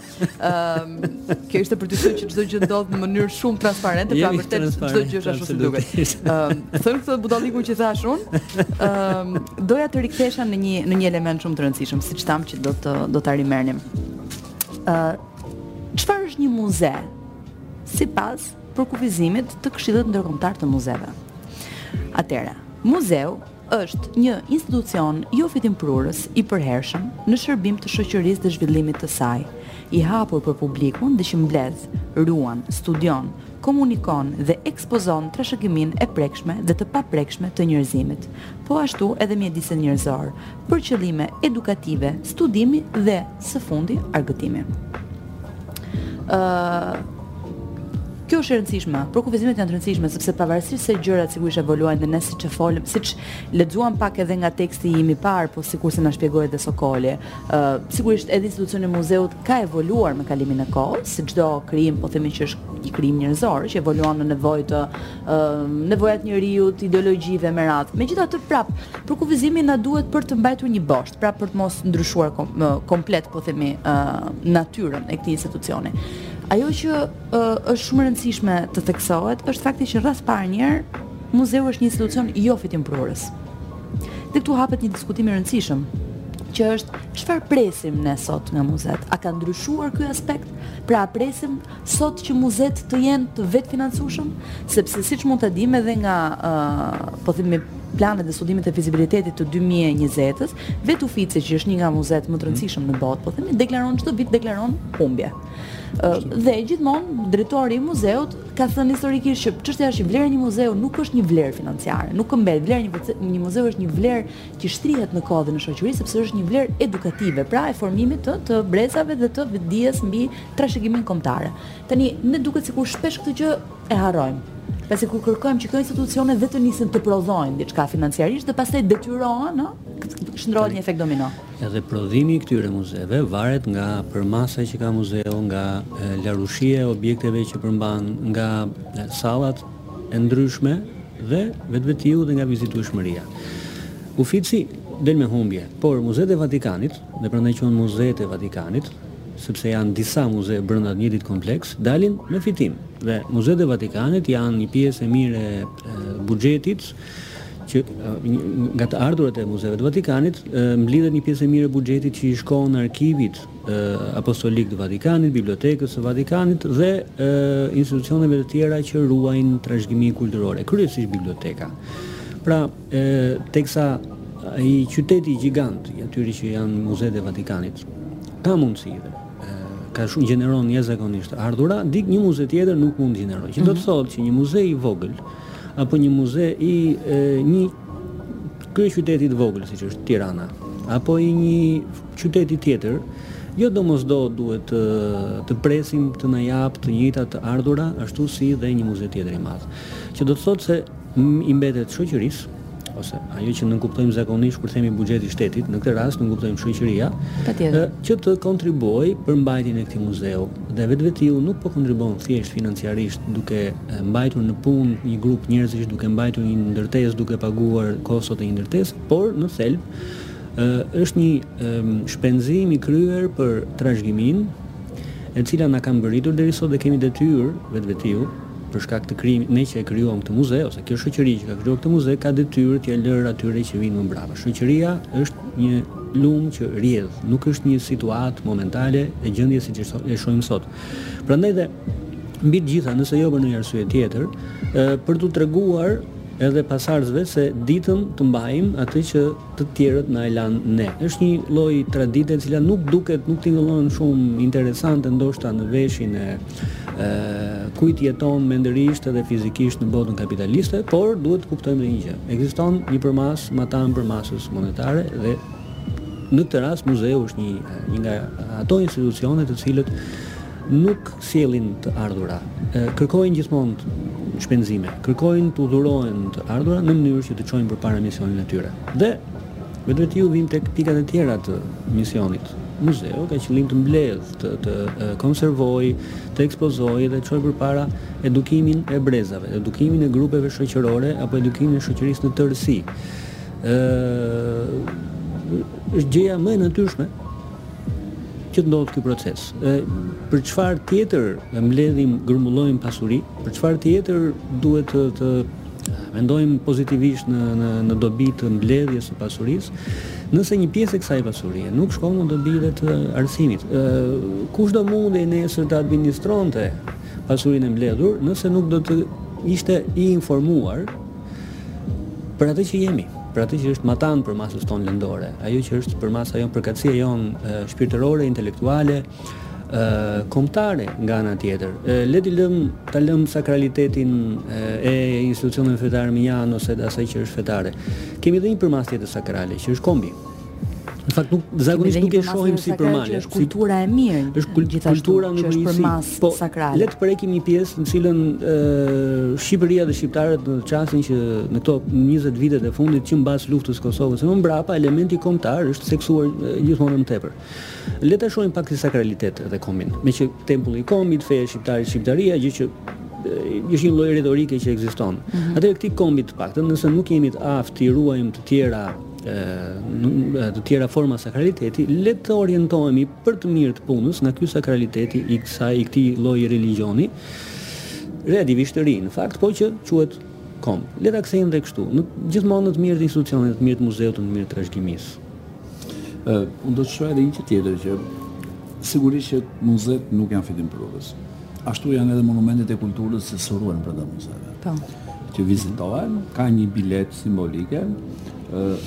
Ë uh, Kjo ishte për të thënë që çdo gjë ndodh në mënyrë shumë transparente, pra vërtet çdo gjë është ashtu si duket. Ëm, thënë këtë budallikun që thash unë, ëm, doja të rikthesha në një në një element shumë të rëndësishëm, siç thamë që do të do ta rimerrnim. Ë, çfarë është një muze? Sipas përkufizimit të Këshillit Ndërkombëtar të Muzeve. Atëra, muzeu Është një institucion jofitimprurës, i përhershëm, në shërbim të shoqërisë dhe zhvillimit të saj, i hapur për publikun dhe që mbledh, ruan, studion, komunikon dhe ekspozon trashëgiminë e prekshme dhe të paprekshme të njerëzimit, po ashtu edhe mjedisin njerëzor, për qëllime edukative, studimi dhe, së fundi, argëtimi. Kjo është e rëndësishme, përkufizimet janë të rëndësishme sepse pavarësisht se gjërat sigurisht evoluojnë dhe ne siç e folëm, siç lexuam pak edhe nga teksti im i parë, po sikurse na shpjegoi edhe Sokoli, ë sigurisht edhe institucioni i muzeut ka evoluar me kalimin e kohës, si çdo krijim po themi që është një krijim njerëzor që evoluon në nevojë të ë nevojat e njeriut, të ideologjive me radhë. Megjithatë prap, përkufizimi na duhet për të mbajtur një bosht, prap për të mos ndryshuar kom, komplet po themi ë natyrën e këtij institucioni. Ajo që është shumë e rëndësishme të theksohet është fakti që radhë të parë një herë muzeu është një institucion jofitimprurës. Dhe këtu hapet një diskutim i rëndësishëm, që është çfarë presim ne sot nga muzet? A ka ndryshuar ky aspekt? Pra a presim sot që muzet të jenë të vetëfinancueshëm? Sepse siç mund ta dimë edhe nga ë uh, po themi planet dhe studimet e fizibilitetit të 2020-s, Vetë Ufici që është një nga muzetë më të rëndësishëm në botë, po themi deklaron çdo vit deklaron humbje. Ë dhe gjithmonë drejtori i muzeut ka thënë historikisht që çështja është që vlera e një muzeu nuk është një vlerë financiare, nuk këmbet vlera një muze, një muzeu është një vlerë që shtrihet në kohë dhe në shoqëri sepse është një vlerë edukative, pra e formimit të të brezave dhe të dijes mbi trashëgiminë kombëtare. Tani ne duket sikur shpesh këtë gjë e harrojmë. Pasi kur kërkojmë që këto institucione vetë të nisin të prodhojnë diçka financiarisht dhe pastaj detyrohen, ë, shndërrohet në efekt domino. Edhe prodhimi i këtyre muzeve varet nga përmasa që ka muzeu, nga larushia e objekteve që përmban, nga sallat e ndryshme dhe vetvetiu dhe nga vizitueshmëria. Ufici del me humbje, por muzetë e Vatikanit, dhe prandaj quhen muzetë e Vatikanit, sepse janë disa muze brenda të njëjtit kompleks, dalin me fitim. Dhe muzetë e Vatikanit janë një pjesë e mirë e buxhetit që nga të ardhurat e muzeve të Vatikanit mblidhet një pjesë e mirë e buxhetit që i shkon arkivit apostolik të Vatikanit, bibliotekës së Vatikanit dhe institucioneve të tjera që ruajnë trashëgiminë kulturore, kryesisht biblioteka. Pra, E, teksa ai qyteti gjigant i atyre që janë muzetë e Vatikanit, ka mundësi dhe ka shumë gjeneron jashtëzakonisht të ardhura, një muze tjetër nuk mund të gjenerojë. Që do të mhm. thotë që një muze i vogël, apo një muze i e, një kryeqyteti të vogël, siç është Tirana, apo i një qyteti tjetër, jo domosdo duhet të, të presim të na japë të njëjta të ardhura, ashtu si dhe një muze tjetër i madh. Që do të thotë se I mbetet shoqërisë, ose ajo që nënkuptojmë zakonisht kur themi buxheti i shtetit, në këtë rast nënkuptojmë shoqëria, që të kontribuojë për mbajtjen e këtij muzeu. Dhe vetvetiu nuk po kontribuon thjesht financiarisht duke mbajtur në punë një grup njerëzish, duke mbajtur një ndërtesë, duke paguar kostot e një ndërtese, por në thelb është një shpenzim i kryer për trashëgiminë, e cila na ka mbërritur deri sot dhe kemi detyrë vetvetiu, për shkak të krijimit, ne që e krijuam këtë muze ose kjo shoqëri që ka krijuar këtë muze ka detyrë t'ia lërë atyre që vijnë më mbrapa. Shoqëria është një lumë që rrjedh, nuk është një situatë momentale e gjendjes siç e shohim sot. Prandaj dhe mbi të gjitha, nëse jo për ndonjë arsye tjetër, për t'u treguar edhe pasardhësve se ditëm të mbajmë atë që të tjerët na e lanë ne. Është një lloj tradite e cila nuk duket, nuk tingëllon shumë interesante ndoshta në veshin e kujt jeton mendërisht edhe fizikisht në botën kapitaliste, por duhet të kuptojmë dhe një gjë. Ekziston një përmasë matanë përmasës monetare dhe në këtë rast muzeu është një, një nga ato institucione të cilët nuk sjellin të ardhura. Kërkojnë gjithmonë shpenzime, kërkojnë t'u dhurohen të ardhura në mënyrë që të çojnë përpara misionin e tyre. Dhe Vetvetiu vijmë tek pikat e tjera të misionit. Muzeu ka qëllim të mbledhë, të, të konservojë, të ekspozojë dhe të çojë përpara edukimin e brezave, edukimin e grupeve shoqërore apo edukimin e shoqërisë në tërësi. Ë është gjëja më e natyrshme që të ndodhë ky proces. Ë për çfarë tjetër mbledhim, grumbullojmë pasuri? Për çfarë tjetër duhet të të Mendojmë pozitivisht në në në dobi të mbledhjes së pasurisë, nëse një pjesë e kësaj pasurie nuk shkon në dobi dhe të arsimit. Ë kush do mundej nesër të administronte pasurinë e mbledhur, nëse nuk do të ishte i informuar për atë që jemi, për atë që është matanë përmasës tonë lëndore, ajo që është përmasa jonë, përkatësia jonë shpirtërore, intelektuale, kombëtare nga ana tjetër. Le t'i lëm ta lëm sakralitetin e institucioneve fetare mënjanë ose asaj që është fetare. Kemi edhe një përmasë tjetër sakrale, që është kombi. Në fakt nuk zakonisht nuk e shohim si përmasë, është kultura e mirë. Është kultura në një përmasë po, sakrale. Le të prekim një pjesë në të cilën Shqipëria dhe shqiptarët në çastin që në këto 20 vitet e fundit që mbas luftës së Kosovës, e mbrapa elementi kombëtar është theksuar gjithmonë më tepër. Le ta shohim pak si sakralitet edhe kombin. Meqë tempulli i kombit, feja e shqiptarit, shqiptaria, gjë që është një lloj retorike që ekziston. Mm -hmm. Atëherë këtij kombit të paktën, nëse nuk jemi të aftë të ruajmë të tjera të tjera forma sakraliteti, le të orientohemi për të mirë të punës nga ky sakraliteti i kësaj i këtij lloji religjioni. Relativisht të ri, në fakt, po që quhet komb. Le ta kthejmë dhe kështu, në gjithmonë në të mirë të institucionit, në të mirë të muzeut, në të mirë të trashëgimisë. Unë do të shtoj edhe një gjë tjetër që sigurisht që muzetë nuk janë fitimprurës. Ashtu janë edhe monumentet e kulturës që sëruen për dhe muzeve. Po. Që vizitohen, ka një biletë simbolike,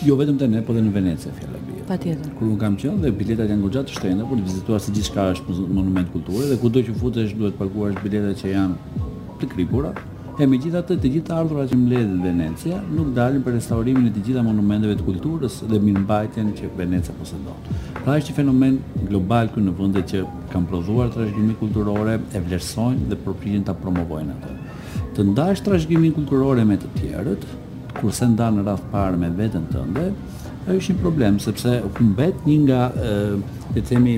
jo vetëm te ne, po dhe në Venecia, fjala bie. Patjetër. Kur unë kam qenë dhe biletat janë goxha të shtrenjta, për të vizituar se gjithçka është monument kulture, dhe kudo që futesh duhet të paguash biletat që janë të kripura. E megjithatë, të gjitha të ardhurat që mbledh Venecia nuk dalin për restaurimin e të gjitha monumenteve të kulturës dhe mirëmbajtjen që Venecia posedon. Pra është një fenomen global ky në vendet që kanë prodhuar trashëgimi kulturore, e vlerësojnë dhe përpiqen ta promovojnë atë. Të ndash trashëgiminë kulturore me të tjerët, Kur s'e ndan në radhë të parë me veten tënde, ai është një problem sepse humbet një nga le të themi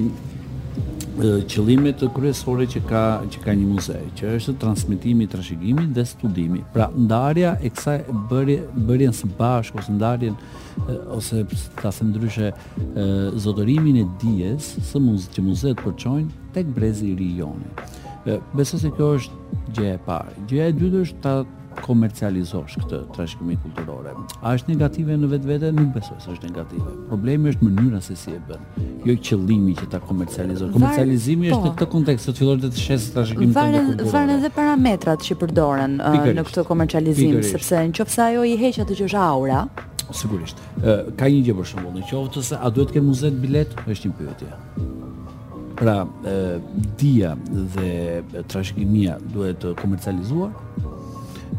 qëllimet kryesore që ka që ka një muze, që është transmetimi i trashëgimisë dhe studimi. Pra ndarja e kësaj bërje bërjen së bashku ose ndarjen ose ta them ndryshe zotërimin e dijes së muze që muzetë përçojnë tek brezi i ri jonë. Besoj se kjo është gjëja e parë. Gjëja e dytë është ta komercializosh këtë trashëgimi kulturore. A është negative në vetvete? Nuk besoj se është negative. Problemi është mënyra se si e bën. Jo qëllimi që ta komercializosh. Komercializimi është po. në këtë kontekst, të fillosh të shesësh trashëgiminë kulturore. Varen varen edhe parametrat që përdoren uh, në këtë komercializim, sepse në qoftë se ajo i heq atë që është aura, sigurisht. Ë ka një gjë për shembull, në qoftë se a duhet të kenë muzetë biletë, është një pyetje. Pra, e, dija dhe trashëgimia duhet komercializuar.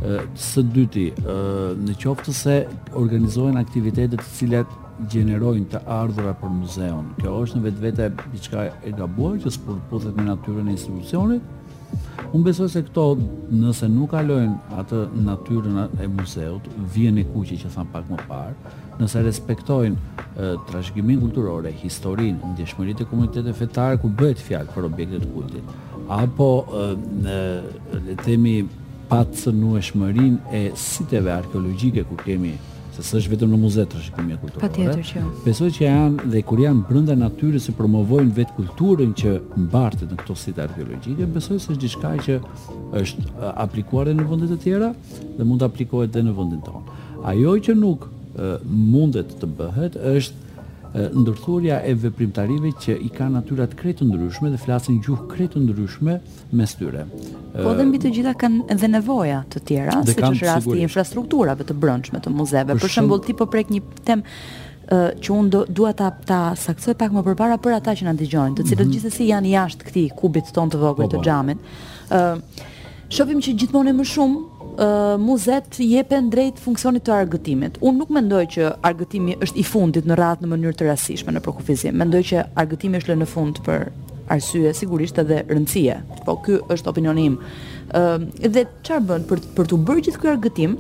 E, së dyti, e, në qoftë se organizohen aktivitete të cilat gjenerojnë të ardhura për muzeun. Kjo është në vetvete diçka e gabuar që s'përputhet me natyrën e institucionit. Unë besoj se këto nëse nuk kalojnë atë natyrën e muzeut, vijën e kuqe që thamë pak më parë, nëse respektojnë e, trashëgiminë kulturore, historinë, ndjeshmëritë e komuniteteve fetare kur bëhet fjalë për objekte të kultit, apo e, le të themi patcënueshmërinë e siteve arkeologjike ku kemi se s'është vetëm në muze trashëgimia kulturore. Patjetër që. Jo. Besoj që janë dhe kur janë brenda natyrës e promovojnë vetë kulturën që mbartet në këto site arkeologjike, besoj se është diçka që është aplikuar edhe në vende të tjera dhe mund të aplikohet edhe në vendin tonë. Ajo që nuk mundet të bëhet është ndërthurja e veprimtarive që i kanë natyrat krejt të ndryshme dhe flasin gjuhë krejt të ndryshme mes tyre. Po dhe mbi të gjitha kanë edhe nevoja të tjera, siç është rasti i infrastrukturave të brendshme të muzeve. Për shembull, ti po prek një temë që unë do, dua ta ta saktësoj pak më përpara për ata që na dëgjojnë, të cilët mm -hmm. gjithsesi janë jashtë këtij kubit tonë të vogël po, të po. xhamit. Ë uh, shohim që gjithmonë e më shumë uh, muzet jepen drejt funksionit të argëtimit. Unë nuk mendoj që argëtimi është i fundit në radhë në mënyrë të rastishme në përkufizim. Mendoj që argëtimi është lënë në fund për arsye sigurisht edhe rëndësie. Po ky është opinioni im. Ë dhe çfarë bën për për të bërë gjithë këtë argëtim?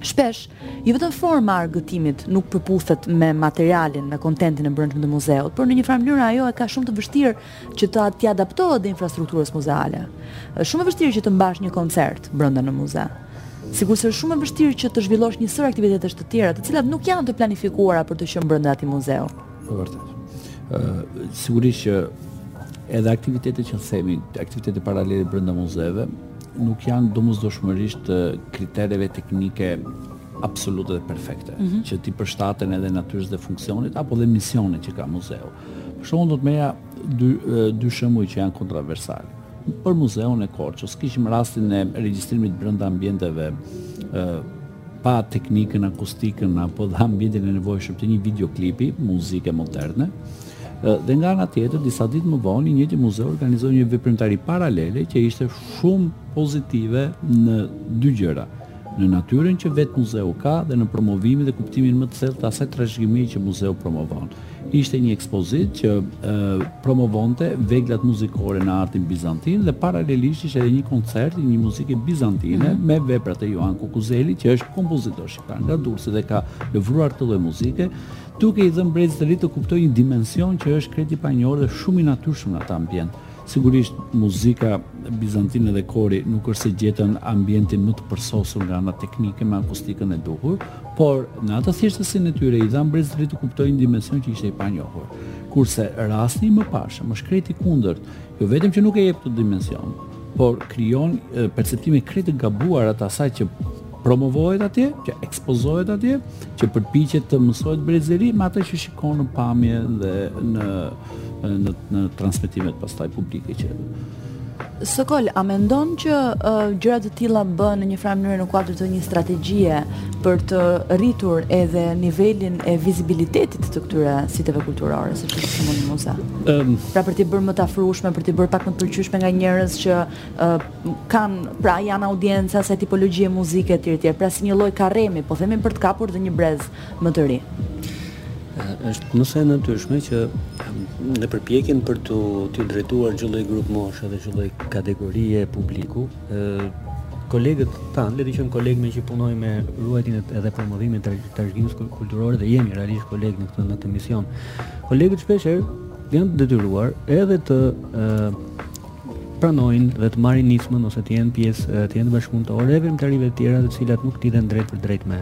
Shpesh, jo vetëm forma e argëtimit nuk përputhet me materialin, me kontentin e brendshëm të muzeut, por në një farë mënyrë ajo e ka shumë të vështirë që t'i adaptohet dhe infrastrukturës muzeale. Është shumë e vështirë që të mbash një koncert brenda në muze. Sigurisht është shumë e vështirë që të zhvillosh një sërë aktivitetesh të tjera, të cilat nuk janë të planifikuara për të qenë brenda atij muzeu. Po vërtet. Ë sigurisht që edhe aktivitetet që themi, aktivitete paralele brenda muzeve, nuk janë domosdoshmërisht të kritereve teknike absolute dhe perfekte, mm -hmm. që t'i përshtaten edhe natyrës dhe funksionit apo dhe misionit që ka muzeu. Për shembull, unë do të merrja dy dy shembuj që janë kontroversalë. Për muzeun e Korçës kishim rastin e regjistrimit brenda ambienteve ë pa teknikën, akustikën apo dhe ambientin e nevojshëm të një videoklipi, muzike moderne. Dhe nga ana tjetër, disa ditë më vonë, i njëjti muze organizoi një veprimtari paralele që ishte shumë pozitive në dy gjëra, në natyrën që vetë muzeu ka dhe në promovimin dhe kuptimin më të thellë të asaj trashëgimie që muzeu promovon. Ishte një ekspozitë që promovonte veglat muzikore në artin bizantin dhe paralelisht ishte edhe një koncert i një muzike bizantine mm -hmm. me veprat e Johan Kukuzelit, që është kompozitor shqiptar nga Durrësi dhe ka lëvruar këtë lloj muzike, duke i dhënë brezit të ri të kuptojë një dimension që është krejt i panjohur dhe shumë i natyrshëm në atë ambient. Sigurisht, muzika bizantine dhe kori nuk është se gjetën ambientin më të përsosur nga ana teknike me akustikën e duhur, por në atë thjeshtësinë e tyre i dhanë brezit të ri të kuptojë një dimension që ishte i panjohur. Kurse rasti i mëparshëm është krejt i kundërt, jo vetëm që nuk e jep këtë dimension, por krijon perceptime krejt të gabuara të asaj që promovohet atje, që ekspozohet atje, që përpiqet të mësohet brezi i ri me atë që shikon në pamje dhe në në në transmetimet pastaj publike që Sokol, a mendon që uh, gjëra të tilla bëhen në një farë mënyre në kuadër të një strategjie për të rritur edhe nivelin e vizibilitetit të këtyre siteve kulturore, siç është shembull muzeu? Um, pra për t'i bërë më të afrueshme, për t'i bërë pak më të pëlqyeshme nga njerëz që uh, kanë, pra janë audienca, e kësaj tipologjie muzike e tjera e tjera, pra si një lloj karremi, po themi për të kapur dhe një brez më të ri. Është mëse e natyrshme që në përpjekjen për t'iu drejtuar çdo lloj grupmoshe dhe çdo lloj kategorie publiku, kolegët tanë, le të themi kolegë meqë punojmë me ruajtjen edhe promovimin e trashëgimisë kulturore dhe jemi realisht kolegë në këtë në këtë mision. Kolegët shpeshherë janë detyruar edhe të pranojnë dhe të marrin nismën ose të jenë pjesë, të jenë bashkëpunëtorë të veprimtarive të tjera të cilat nuk lidhen drejtpërdrejt me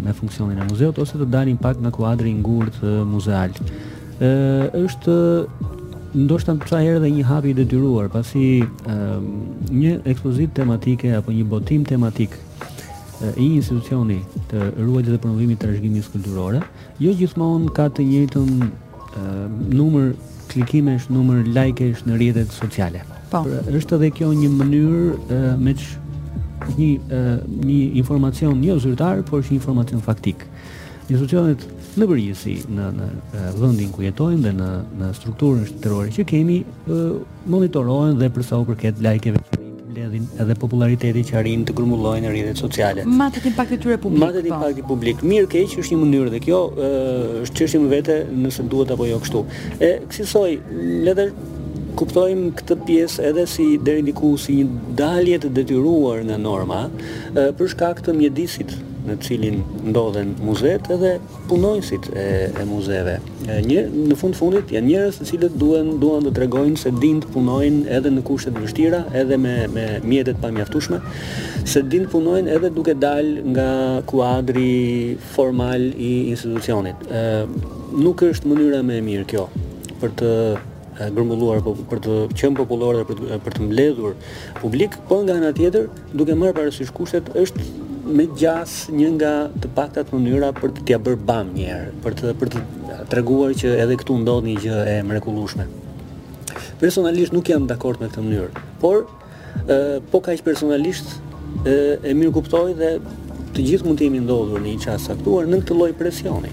me funksionin e muzeut ose të dalin pak nga kuadri i ngurtë eh, muzeal. Ë eh, është ndoshta disa herë dhe një hap i detyruar, pasi um, një ekspozitë tematike apo një botim tematik i një institucioni të ruajtjes dhe promovimit të trashëgimisë kulturore, Jo gjithmonë ka të njëjtin numër klikimesh, numër lajkesh në rrjetet sociale. Po. Pra, është edhe kjo një mënyrë meqë është një një informacion jo zyrtar, por është një informacion faktik. Institucionet në përgjithësi në në vendin ku jetojmë dhe në në strukturën shtetërore që kemi monitorohen dhe për sa u përket lajkëve që arrijnë të mbledhin edhe popullaritetit që arrijnë të grumbullojnë në rrjetet sociale. Matet impakti i tyre publik. Matet impakti publik. Mirë, keq është një mënyrë dhe kjo është çështje më vete nëse duhet apo jo kështu. E kësisoj le ta kuptojmë këtë pjesë edhe si deri diku si një dalje të detyruar nga norma për shkak të mjedisit në të cilin ndodhen muzetë edhe Punonjësit e muzeve, një, në fund të fundit, janë njerëz të cilët duen, duan të tregojnë se dinë të punojnë edhe në kushte të vështira, edhe me, me mjete të pamjaftueshme, se dinë të punojnë edhe duke dalë nga kuadri formal i institucionit. Nuk është mënyra më e mirë kjo, për të grumbulluar po, për të qenë popullor dhe për të, për të mbledhur publik, por nga ana tjetër Duke marrë parasysh kushtet, është me gjasë një nga të paktat mënyra për të t'ia bërë bam një herë, për të për të treguar që edhe këtu ndodh një gjë e mrekullueshme. Personalisht nuk jam dakord me këtë mënyrë, por ë po kaq personalisht e, e mirëkuptoj dhe të gjithë mund të jemi ndodhur në një çast caktuar nën këtë lloj presioni.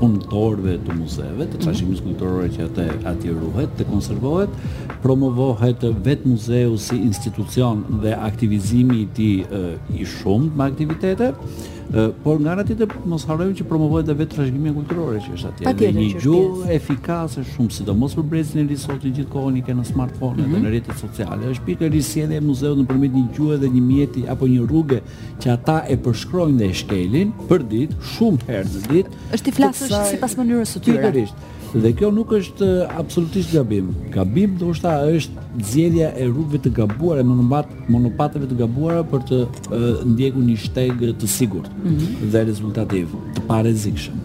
punëtorëve të muzeve, të trashëgimisë kulturore që atë atje ruhet, të konservohet, promovohet vetë muzeu si institucion dhe aktivizimi i tij i shumtë me aktivitete. Por nga ana tjetër mos harrojmë që promovohet edhe vetë trashëgimia kulturore që është atje. Dhe një gjuhë efikase shumë, sidomos për brezin e ri sot që gjithë kohën i kanë në smartphone dhe mhm. në rrjetet sociale. Është pikërisht sjellja e muzeut nëpërmjet një gjuhe dhe një mjeti apo një rruge që ata e përshkrojnë dhe e shkelin përditë, shumë herë në ditë. T'u flasësh sipas mënyrës së tyre. Pikërisht. Dhe kjo nuk është absolutisht gabim. Gabim ndoshta është zgjedhja e rrugëve të gabuara, monopat, monopateve të gabuara për të ndjekur një shteg të sigurt mm -hmm. dhe rezultativ, të parezikshëm.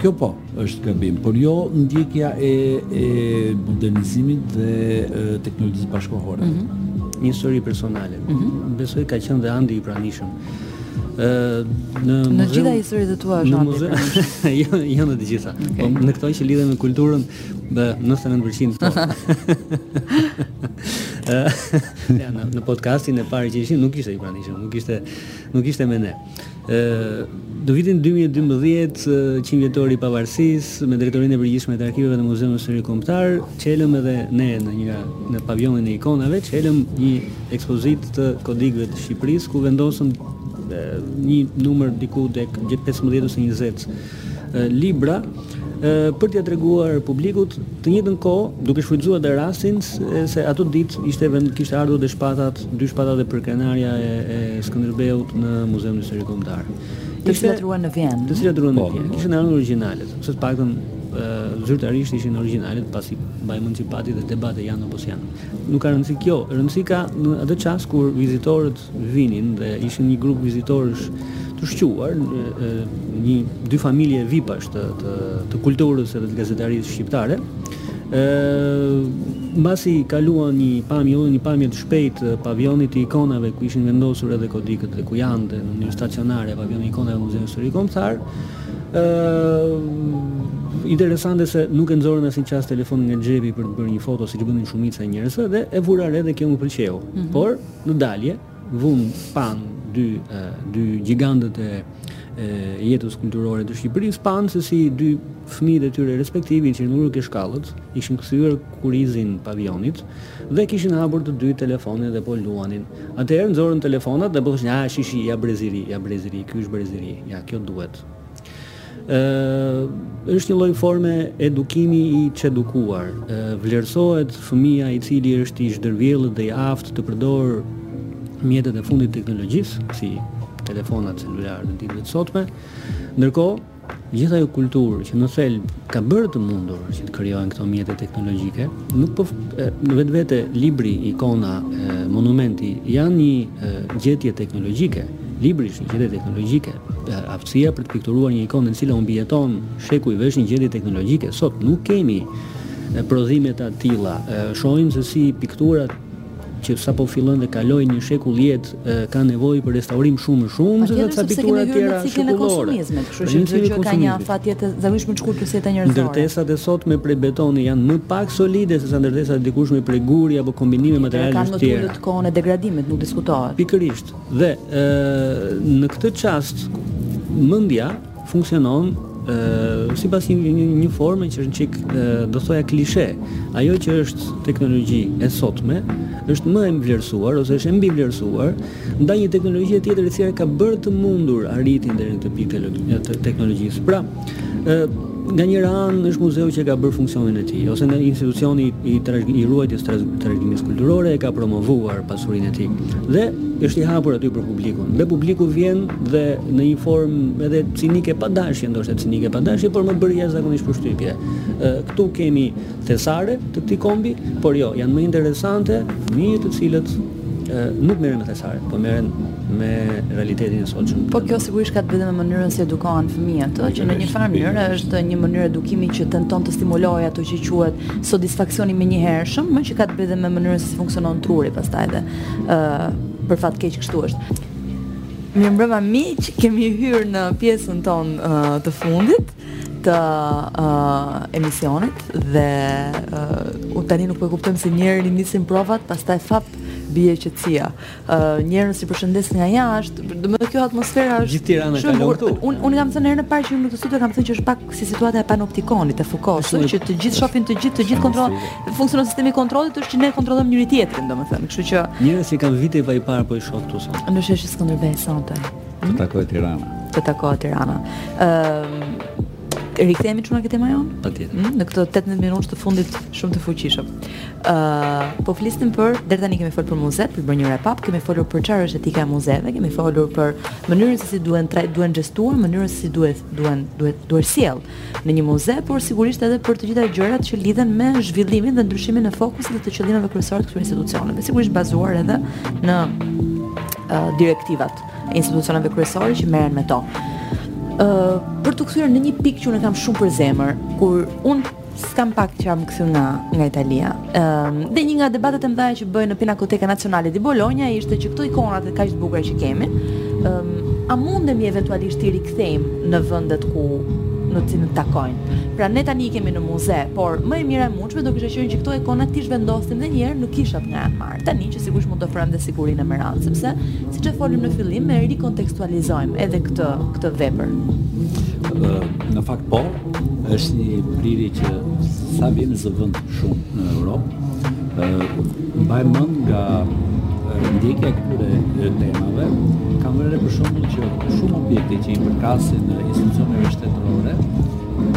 Kjo po, është gabim, por jo ndjekja e e modernizimit dhe teknologjisë bashkëkohore. Mm -hmm. Një histori personale. Mm -hmm. Besoj ka qenë dhe Andi i pranishëm. Ë në në gjitha historitë e tua është Andi. Jo, jo në të gjitha. Okay. Po në këto që lidhen me kulturën, bë 99% po. ja, në, në podcastin e parë që ishim nuk ishte i pranishëm, nuk ishte nuk ishte me ne. Në vitin 2012, qindvjetori i pavarësisë, me drejtorinë e përgjithshme të arkivave dhe Muzeun Historik Kombëtar, çelëm edhe ne në një në pavionin e ikonave, çelëm një ekspozitë të kodikëve të Shqipërisë ku vendosëm një numër diku tek 15 ose 20 libra për t'ia treguar publikut në të njëjtën kohë duke shfrytëzuar dhe rastin se ato ditë ishte vend kishte ardhur dhe shpatat dy shpatat e përkrenarja e, e Skënderbeut në Muzeun Historik Kombëtar. Të cilat ruhen në Vjenë. Të cilat ruhen në po. Vjenë. Kishin ardhur origjinalet, sepse të paktën zyrtarisht ishin origjinalet pasi mbaj mend që pati dhe debate janë apo s'janë. Nuk ka rëndësi kjo, rëndësi ka në atë çast kur vizitorët vinin dhe ishin një grup vizitorësh të shquar, një dy familje vipash të të të kulturës edhe të gazetarisë shqiptare. ë Mbasi kaluan një pamje, një pamje të shpejtë pavionit të ikonave ku ishin vendosur edhe kodikët dhe ku janë dhe në mënyrë stacionare pavioni i ikonave në Muzeun Historik Kombëtar. ë Interesante se nuk e nxorën asnjë çast telefonin nga xhepi për të bërë një foto siç bënin shumica e njerëzve dhe e vura re dhe kjo më pëlqeu. Mm -hmm. Por Në dalje, unë pashë dy, dy gjigantët e jetës kulturore të Shqipërisë, panë se si dy fëmijët e tyre respektivë, ishin ulur te shkallët, i kishin kthyer kurrizin pavionit, dhe kishin hapur të dy telefonin dhe po luanin. Atëherë nxorën telefonat dhe po thoshin, a, shi shi, ja brezi i ri, ja brezi i ri, ky është brezi i ri, ja, kjo duhet. Është një lloj forme edukimi i çedukuar. Vlerësohet fëmija i cili është i zhdërvjellët dhe i aftë të përdorë mjetet e fundit të teknologjisë, si telefonat celularë të ditëve të sotme. Ndërkohë, gjithë ajo kulturë që në thelb ka bërë të mundur që të krijohen këto mjete teknologjike, se po në vetvete libri, ikona, monumenti janë një gjetje teknologjike. Libri është një gjetje teknologjike. Aftësia për të pikturuar një ikonë e cila u mbijeton shekujve është një gjetje teknologjike. Sot nuk kemi prodhime të tilla. Shohim se si pikturat që sapo fillojnë dhe kalojnë një shekull jetë kanë nevojë për restaurim shumë më shumë se sa ca piktura të tjera që kanë konsumizme, kështu që çdo gjë ka një afat jetë zakonisht më shkurtër se jeta njerëzore. Ndërtesat e sotme prej betoni janë më pak solide se sa ndërtesat e dikurshme prej guri apo kombinime materialesh të tjera. Kanë me të kohën e degradimit, nuk diskutohet. Pikërisht. Dhe në këtë çast mendja funksionon sipas një, një një forme që është një çik do thoja klishe. Ajo që është teknologji e sotme është më e vlerësuar ose është e mbivlerësuar ndaj një teknologjie tjetër e cila ka bërë të mundur arritjen deri në këtë pikë të teknologjisë. Pra, nga njëra anë është muzeu që ka bërë funksionin e tij, ose një institucioni i trashg i ruajtjes të trashëgimisë kulturore e ka promovuar pasurinë e tij. Dhe është i hapur aty për publikun. Dhe publiku vjen dhe në një formë edhe cinike pa dashje, ndoshta cinike pa dashje, por më bëri jashtëzakonisht përshtypje. Këtu kemi thesare të këtij kombi, por jo, janë më interesante fëmijët të cilët e, nuk merren me thesare, po merren me realitetin e sotshëm. Po kjo sigurisht ka të bëjë me mënyrën si edukohen fëmijët, ëh, që në një farë mënyre është një mënyrë edukimi që tenton të stimulojë atë që quhet satisfaksioni i menjëhershëm, që ka të bëjë me mënyrën si funksionon truri pastaj dhe ëh, për fat keq kështu është. Mirëmbrëma miq, kemi hyrë në pjesën tonë uh, të fundit. të emisionit dhe ëh tani nuk po e kuptojmë se njëherë nisin provat, pastaj fap bie qetësia. Njerëz që na përshëndesin nga jashtë, domethënë kjo atmosfera është gjithë Tirana kalon këtu. Unë unë kam thënë herën e parë që më ftove kam thënë që është pak si situata e panoptikonit të Fukosë, që të gjithë shohin të gjithë, të gjithë kontrollojnë. Funksionon sistemi i kontrollit është që ne kontrollojmë njëri tjetrin, domethënë, kështu që njerëz që kam vite pa i parë po i shoh këtu sonte. Në sheshin Skënderbej sonte. Të takohet Tirana. Të takohet Tirana. Ëm um, rikthehemi çuna te tema jonë? Patjetër. Mm, në këto 18 minutë të fundit shumë të fuqishëm. Ë uh, po flisnim për deri tani kemi folur për muze, për të bërë një wrap up, kemi folur për çfarë është etika e muzeve, kemi folur për mënyrën se si duhen trajt, duhen gestuar, mënyrën se si duhet duhen duhet duhet sjell në një muze, por sigurisht edhe për të gjitha gjërat që lidhen me zhvillimin dhe ndryshimin e fokusit dhe të qëllimeve kryesore të këtyre institucioneve, sigurisht bazuar edhe në uh, direktivat institucioneve kryesore që merren me to. Ë uh, për t'u kthyer në një pikë që unë kam shumë për zemër, kur unë s'kam pak që jam kthy nga, nga Italia. Um, dhe një nga debatet e mdhaja që bëhej në Pinakoteka Nacionale di Bologna ishte që këto ikonat kaq të bukra që kemi, um, a mundemi eventualisht t'i rikthejmë në vendet ku në të cilën takojnë. Pra ne tani i kemi në muze, por më e mira e mundshme do kishte qenë që këto ikona t'i zhvendosnim edhe një herë në kishat nga janë marrë. Tani që sigurisht mund të ofrojmë dhe sigurinë e me radhë, sepse siç e folëm në fillim e rikontekstualizojmë edhe këtë këtë vepër. Në fakt po, është një prirje që sa vjen e zë vend shumë në Europë. Mbaj mend nga ndjekja e këtyre temave, kam vënë re për shembull që shumë objekte që i përkasin institucioneve shtetërore,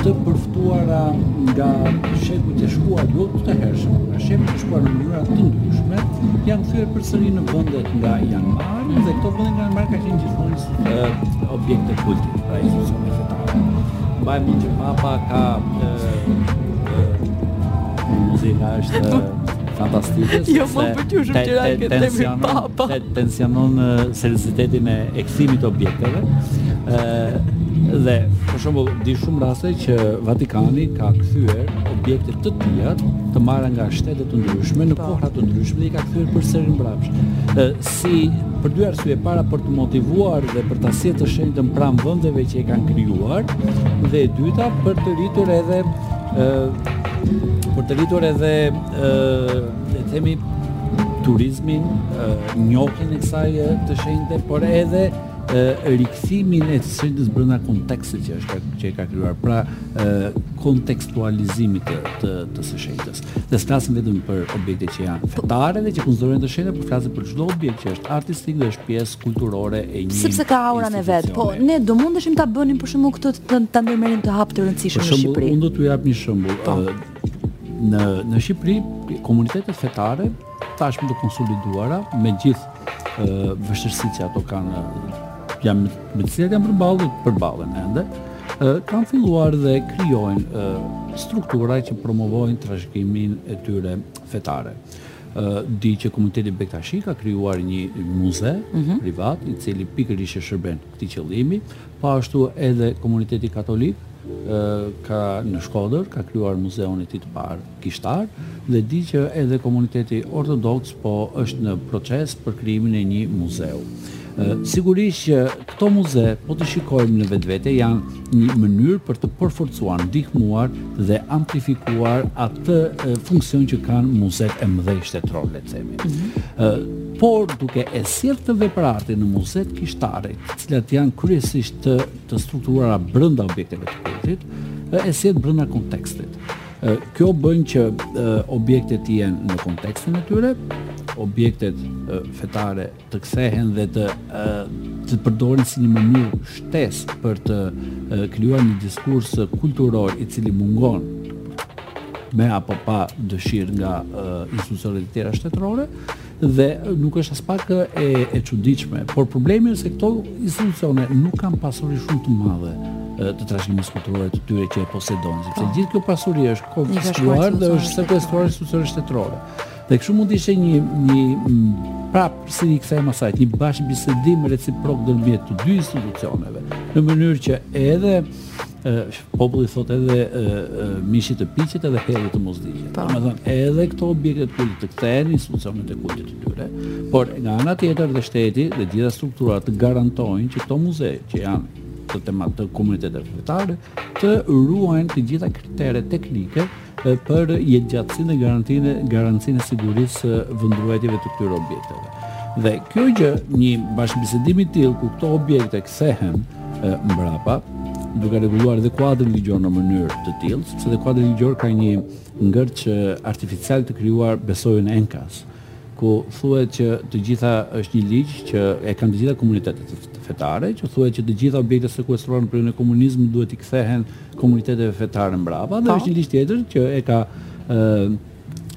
të përftuara nga shekujt e shkuar jo të hershëm, nga shekujt e shkuar në mënyra të ndryshme, janë kthyer përsëri në vendet nga janë marrë dhe këto vende nga janë marrë kanë qenë gjithmonë si objekte kulti, pra institucione fetare. Mbaj mend që papa ka muzika është fantastike. Jo, po për ty shumë që ra këtë papa. Po. Tensionon seriozitetin e kthimit të objekteve. ë dhe për shembull di shumë raste që Vatikani ka kthyer objekte të tija të marra nga shtete të ndryshme në po. kohra të ndryshme dhe i ka kthyer përsëri mbrapsht. ë si për dy arsye para për të motivuar dhe për ta sjellë të shenjtën pranë vendeve që i kanë krijuar dhe e dyta për të rritur edhe ë për të rritur edhe ë Le të themi turizmin, njohjen e kësaj të shenjte, por edhe rikthimin e së shenjtës brenda kontekstit që është që e ka krijuar, pra kontekstualizimit të të të së shenjtës. Dhe s'flasim vetëm për objekte që janë fetare dhe që konsiderohen të shenjta, por flasim për çdo objekt që është artistik dhe është pjesë kulturore e një sepse ka aurën e vet. Po ne do mundeshim ta bënim për shembull këtë të ta ndërmerrnim këtë hap të rëndësishëm në Shqipëri. Unë do t'ju jap një shembull. Po. Në në Shqipëri komunitetet fetare tashmë të konsoliduara me gjithë vështirësitë që ato kanë janë me të cilat janë përballur përballen ende kanë filluar dhe krijojnë struktura që promovojnë trashëgiminë e tyre fetare di që komuniteti Bektashi ka krijuar një muze mm -hmm. privat i cili pikërisht i shërben këtij qëllimi. Po ashtu edhe komuniteti katolik ka në Shkodër ka krijuar muzeun e tij të parë kishtar dhe di që edhe komuniteti ortodoks po është në proces për krijimin e një muzeu. Sigurisht që këto muze po të shikojmë në vetvete janë një mënyrë për të përforcuar, ndihmuar dhe amplifikuar atë funksion që kanë muzet e mëdhenj shtetëror, le të themi. Mhm. por duke e sjellë këtë veprarti në muzetë kishtare, të cilat janë kryesisht të, të strukturara brenda objekteve të kultit, e sjell brenda kontekstit. Kjo bën që objektet të jenë në kontekstin e tyre, objektet fetare të kthehen dhe të të përdoren si një mënyrë shtesë për të krijuar një diskurs kulturor i cili mungon me apo pa dëshirë nga institucionet e tjera shtetërore, Dhe nuk është aspak e, e çuditshme, por problemi është se këto institucione nuk kanë pasuri shumë të madhe të trashëgimisë kulturore të tyre që e posedojnë, sepse po. gjithë kjo pasuri është konfiskuar dhe është sekuestruar institucione shtetërore. Dhe kështu mund të ishte një një prapë si i kthehemi asaj, një bashkëbisedim reciprok ndërmjet të dy institucioneve, në mënyrë që edhe Populli thotë edhe mishi të piqet edhe helli të mos digjet. Po. Domethënë, edhe këto objekte të kultit të kthehen institucionet e kultit të tyre, por nga ana tjetër dhe shteti dhe të gjitha strukturat të garantojnë që këto muze që janë të themi të komuniteteve fetare të ruajnë të gjitha kriteret teknike për jetëgjatësinë dhe garantinë garancinë e sigurisë së vendruajtjeve të këtyre objekteve. Dhe kjo gjë, një bashkëbisedim i tillë ku këto objekte kthehen mbrapa, duke rregulluar dhe kuadrin ligjor në mënyrë të tillë, sepse dhe kuadri ligjor ka një ngërç artificial të krijuar besoj enkas. ku thuhet që të gjitha është një ligj që e kanë të gjitha komunitetet fetare, që thuhet që të gjitha objektet e sekuestruara në periudhën e komunizmit duhet t'i kthehen komuniteteve fetare mbrapa dhe po. është një ligj tjetër që e ka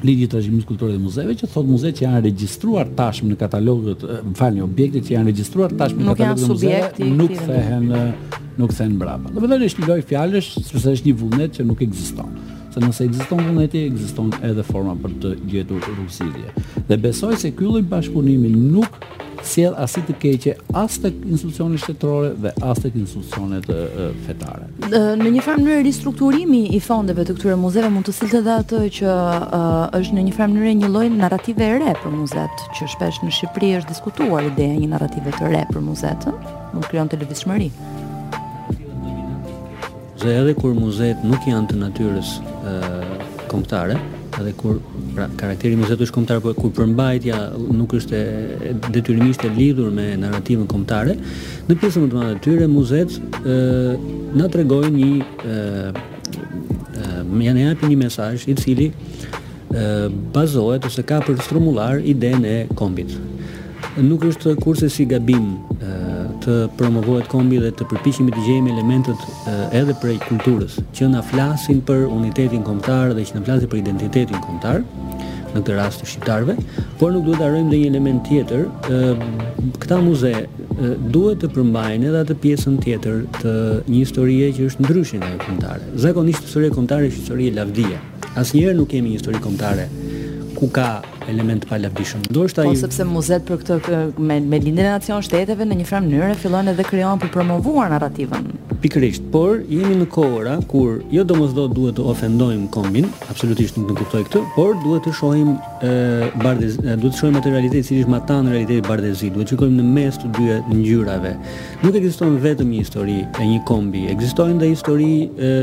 ligji i trashëgimisë kulturore dhe muzeve që thotë muzetë që janë regjistruar tashmë në katalogët, më falni, objektet që janë regjistruar tashmë në katalogët e muzeve nuk kthehen nuk kthehen mbrapa. Domethënë është një lojë fjalësh, sepse është një vullnet që nuk ekziston. se nëse ekziston vullneti, ekziston edhe forma për të gjetur rrugëzgjidhje. Dhe besoj se ky lloj bashkëpunimi nuk sjell asnjë të keqe as tek institucionet shtetërore dhe as tek institucionet fetare. Në një farë mënyre ristrukturimi i fondeve të këtyre muzeve mund të sillte dhe atë që është në një farë mënyre një lloj narrative e re për muzetë, që shpesh në Shqipëri është diskutuar ideja e një narrative të re për muzetë, mund të krijonte lëvizshmëri. Dhe edhe kur muzetë nuk janë të natyrës kombëtare, edhe kur pra karakteri i muzeut është kombëtar, por kur përmbajtja nuk është detyrimisht e lidhur me narrativën kombëtare, në pjesën më të madhe të tyre muzetë na tregojnë një ë ë më janë japin një mesazh i cili bazohet ose ka për strumbullar idenë e kombit. Nuk është kurrsesi gabim të promovohet kombi dhe të përpiqemi të gjejmë elementët edhe prej kulturës, që na flasin për unitetin kombëtar dhe që na flasin për identitetin kombëtar, në këtë rast të shqiptarëve, por nuk duhet të harrojmë dhe një element tjetër, këta muze duhet të përmbajnë edhe atë pjesën tjetër të një historie që është ndryshe nga ajo kombëtare. Zakonisht historia kombëtare është histori lavdie. Asnjëherë nuk kemi një histori kombëtare ku ka element të palavdishëm. Ndoshta po sepse muzetë për këtë me me lindjen e nacion-shteteve në një farë mënyre fillojnë edhe krijohen për promovuar narrativën. Pikërisht, por jemi në kohëra kur jo domosdo duhet të ofendojmë kombin, absolutisht nuk e kuptoj këtë, por duhet të shohim ë bardhë, duhet të shohim atë realitet i cili është matanë realitetit bardhezi, duhet të shikojmë në mes të dy ngjyrave. Nuk ekziston vetëm një histori e një kombi, ekzistojnë dhe histori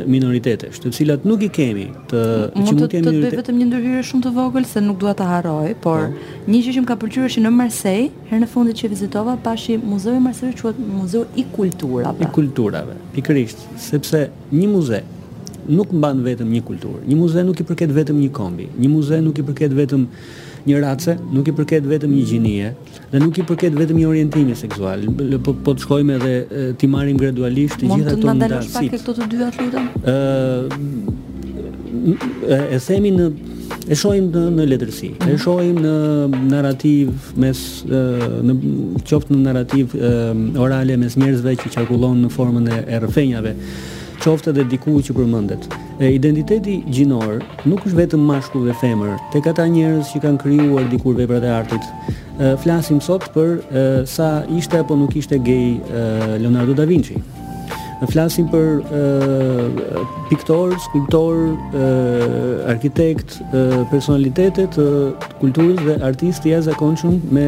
minoritetesh, të cilat nuk i kemi të që mund të kemi të bëj vetëm një ndërhyrje shumë të vogël se nuk dua ta harroj, por po, një gjë që më ka pëlqyer është në Marsej, herën e fundit që vizitova, pashë muzeu i Marsejës quhet Muzeu i Kulturave. I Kulturave, pikërisht, sepse një muze nuk mban vetëm një kulturë. Një muze nuk i përket vetëm një kombi. Një muze nuk i përket vetëm një race, nuk i përket vetëm një gjinie, Dhe nuk i përket vetëm një orientimi seksual, po po të shkojmë edhe t'i marrim gradualisht të gjitha këto ndarësi. Mund të ndalesh pak te këto të dyja të lutem? Ë e themi në e shohim në, në letërsi, e mhm. shohim në narrativë mes në qoftë në narrativë orale mes njerëzve që qarkullon në formën e, e rrëfenjave qoftë edhe diku që përmendet. E identiteti gjinor nuk është vetëm mashkull dhe femër. Tek ata njerëz që kanë krijuar dikur veprat e artit, flasim sot për sa ishte apo nuk ishte gay Leonardo da Vinci. Ne flasim për piktorë, skulptorë, arkitektë, personalitete të kulturës dhe artistë të jashtëzakonshëm me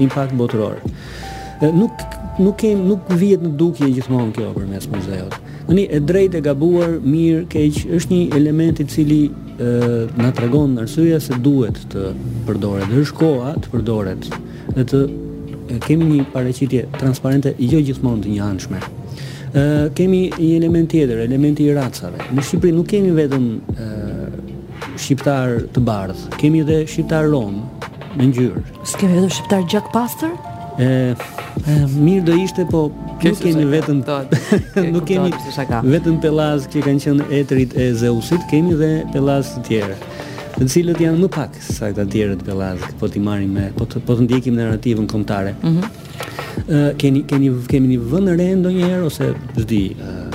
impakt botëror. Nuk nuk kemi nuk vihet në dukje gjithmonë kjo përmes muzeut. Tani e drejtë e gabuar, mirë, keq, është një element i cili ë na tregon arsyeja se duhet të përdoret. Dhe është koha të përdoret dhe të kemi një paraqitje transparente jo gjithmonë të njëanshme. Ë kemi një element tjetër, elementi i racave. Në Shqipëri nuk kemi vetëm ë shqiptar të bardhë, kemi edhe shqiptar romë me ngjyrë. S'kemi vetëm shqiptar gjak pastër? E, e mirë do ishte, po nuk kemi vetëm nuk kemi vetëm pellazgë që kanë qenë etrit e Zeusit, kemi dhe pellazgë të tjerë. Të cilët janë më pak sa këta të tjerët pellazgë, po t'i marrim me po të po të ndjekim narrativën kombëtare. Mm -hmm. Ë keni keni kemi një vënë re ndonjëherë ose s'di,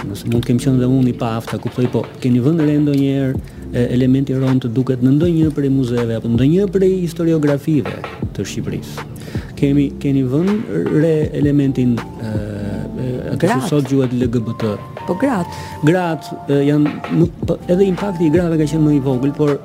nëse mund të kem qenë dhe unë i paaftë ta kuptoj, po keni vënë re ndonjëherë elementin rom të duket në ndonjë prej muzeve apo ndonjë prej historiografive të Shqipërisë. Kemi keni vënë re elementin ë atë që sot quhet LGBT. Po gratë. Gratë janë nuk po, edhe impakti i grave ka qenë më i vogël, por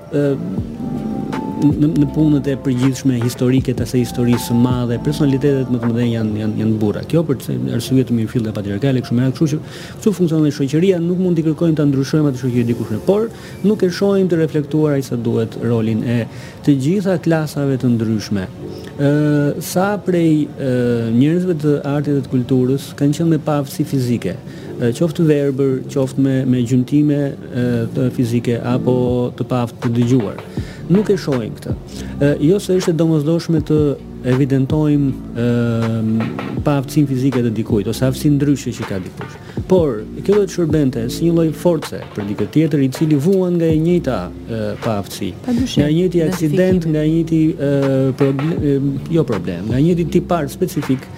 në punët e përgjithshme historike të asaj historisë së madhe, personalitetet më të mëdhenj janë janë janë burra. Kjo për arsye të mirëfillta patriarkale kështu me radhë, kështu që kështu funksionon shoqëria, nuk mund t'i kërkojmë ta ndryshojë atë shoqëri dikushi më, por nuk e shohim të reflektuar aq sa duhet rolin e të gjitha klasave të ndryshme. Ë sa prej njerëzve të artit dhe të kulturës kanë qenë me paaftësi fizike, Qoftë të verbër, qoftë me me gjymtime fizike apo të paaftë për të dëgjuar. Nuk e shohim këtë. Jo se është e domosdoshme të evidentojmë paaftësinë fizike të dikujt ose aftësinë ndryshe që ka dikush. Por, kjo do të shërbente si një lloj force për dikë tjetër i cili vuan nga e njëjta paaftësi. Nga i njëjti aksident, nga i njëjti problem, jo problem, nga i njëjti tipar specifik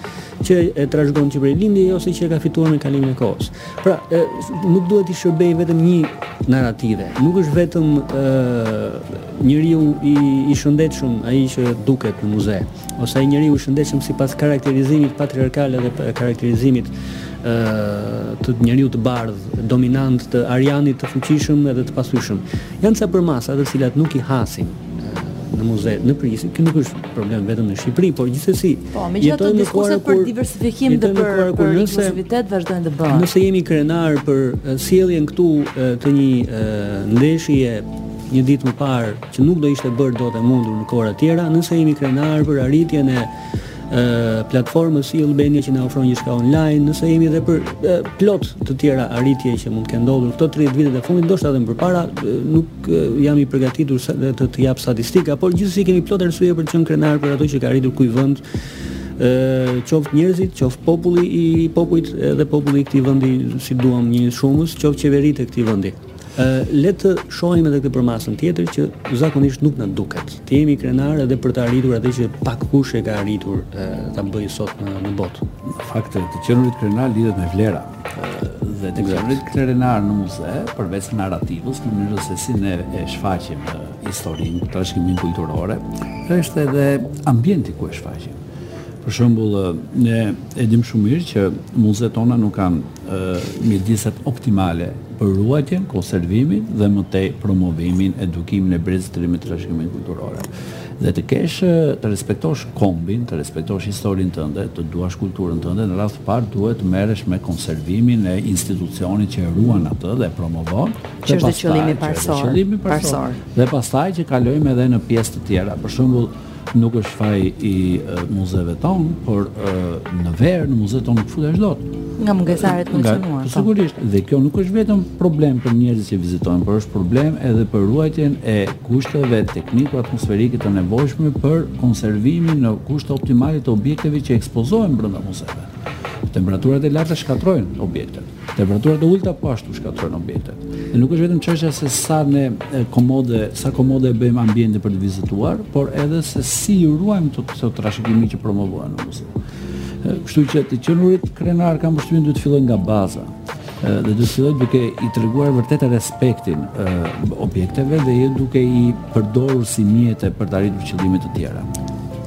që e trashëgon që prej lindjes ose që e ka fituar me kalimin e kohës. Pra, e, nuk duhet t'i shërbejë vetëm një narrative. Nuk është vetëm ë njeriu i i shëndetshëm ai që duket në muze, ose ai njeriu i shëndetshëm sipas karakterizimit patriarkal dhe karakterizimit ë të njeriut të bardhë, dominant të arianit të fuqishëm edhe të fuqishëm. Janë ca përmasa të cilat nuk i hasim në muze në Prishtinë. Ky nuk është problem vetëm në Shqipëri, por gjithsesi. Po, megjithatë diskutimet për diversifikim dhe për për inklusivitet vazhdojnë të bëhen. Nëse jemi krenar për sjelljen këtu të një ndeshje një ditë më parë që nuk do ishte bërë dot e mundur në kohëra të tjera, nëse jemi krenar për arritjen e platformës e-Albania që na ofron gjithçka online, nëse jemi edhe për plot të tjera arritje që mund të kenë ndodhur këto 30 vitet e fundit, ndoshta edhe më parë, nuk Jam i përgatitur sot të të jap statistika, por gjithsesi kemi plot arsye për të qenë krenar për ato që ka arritur ky vend. ë qoftë njerëzit, qoftë populli popujt edhe populli i këtij vendi, si duam njëjës shumës, qoftë qeveritë e këtij vendi. ë le të shohim edhe këtë përmasën tjetër që zakonisht nuk na duket. Të jemi krenar edhe për të arritur atë që pak kush e ka arritur ë ta bëjë sot në, në botë. Në fakt, të qenurit krenar lidhet me vlera. dhe të qenurit krenar në muze, përveç narrativës, në mënyrë se si ne e shfaqim historinë, trashëgiminë kulturore, është edhe ambienti ku e shfaqim. Për shembull, ne e dimë shumë mirë që muzetë tona nuk kanë mjediset optimale për ruajtjen, konservimin dhe më tej promovimin, edukimin e brezit të ri mbi trashëgiminë kulturore. Dhe të kesh, të respektosh kombin, të respektosh historinë tënde, të duash kulturën tënde, në radhë të parë duhet të merresh me konservimin e institucionit që e ruan atë dhe e promovon, dhe pastaj, që është dhe qëllimi parësor, dhe pastaj që kalojmë edhe në pjesë të tjera, për shembull, nuk është faj i muzeve tonë, por në verë në muzetë tanë nuk futesh dot. Nga mungesa e ajrit të kondicionuar. Po. Sigurisht, dhe kjo nuk është vetëm problem për njerëzit që vizitojnë, por është problem edhe për ruajtjen e kushteve tekniko-atmosferike të nevojshme për konservimin në kushte optimale të objekteve që ekspozohen brenda muzeve. Temperaturat e larta shkatërrojnë objektet. Temperaturat e ulëta po ashtu shkatërrojnë objektet. Dhe nuk është vetëm çështja se sa ne komode, sa komode e bëjmë ambientin për të vizituar, por edhe se si i ruajmë këto këto trashëgimi që promovohen në muze. Kështu që të qenurit krenar kam përshtypjen duhet të fillojë nga baza. dhe duhet të fillojë duke i treguar vërtet respektin objekteve dhe jo duke i përdorur si mjete për të arritur qëllime të tjera.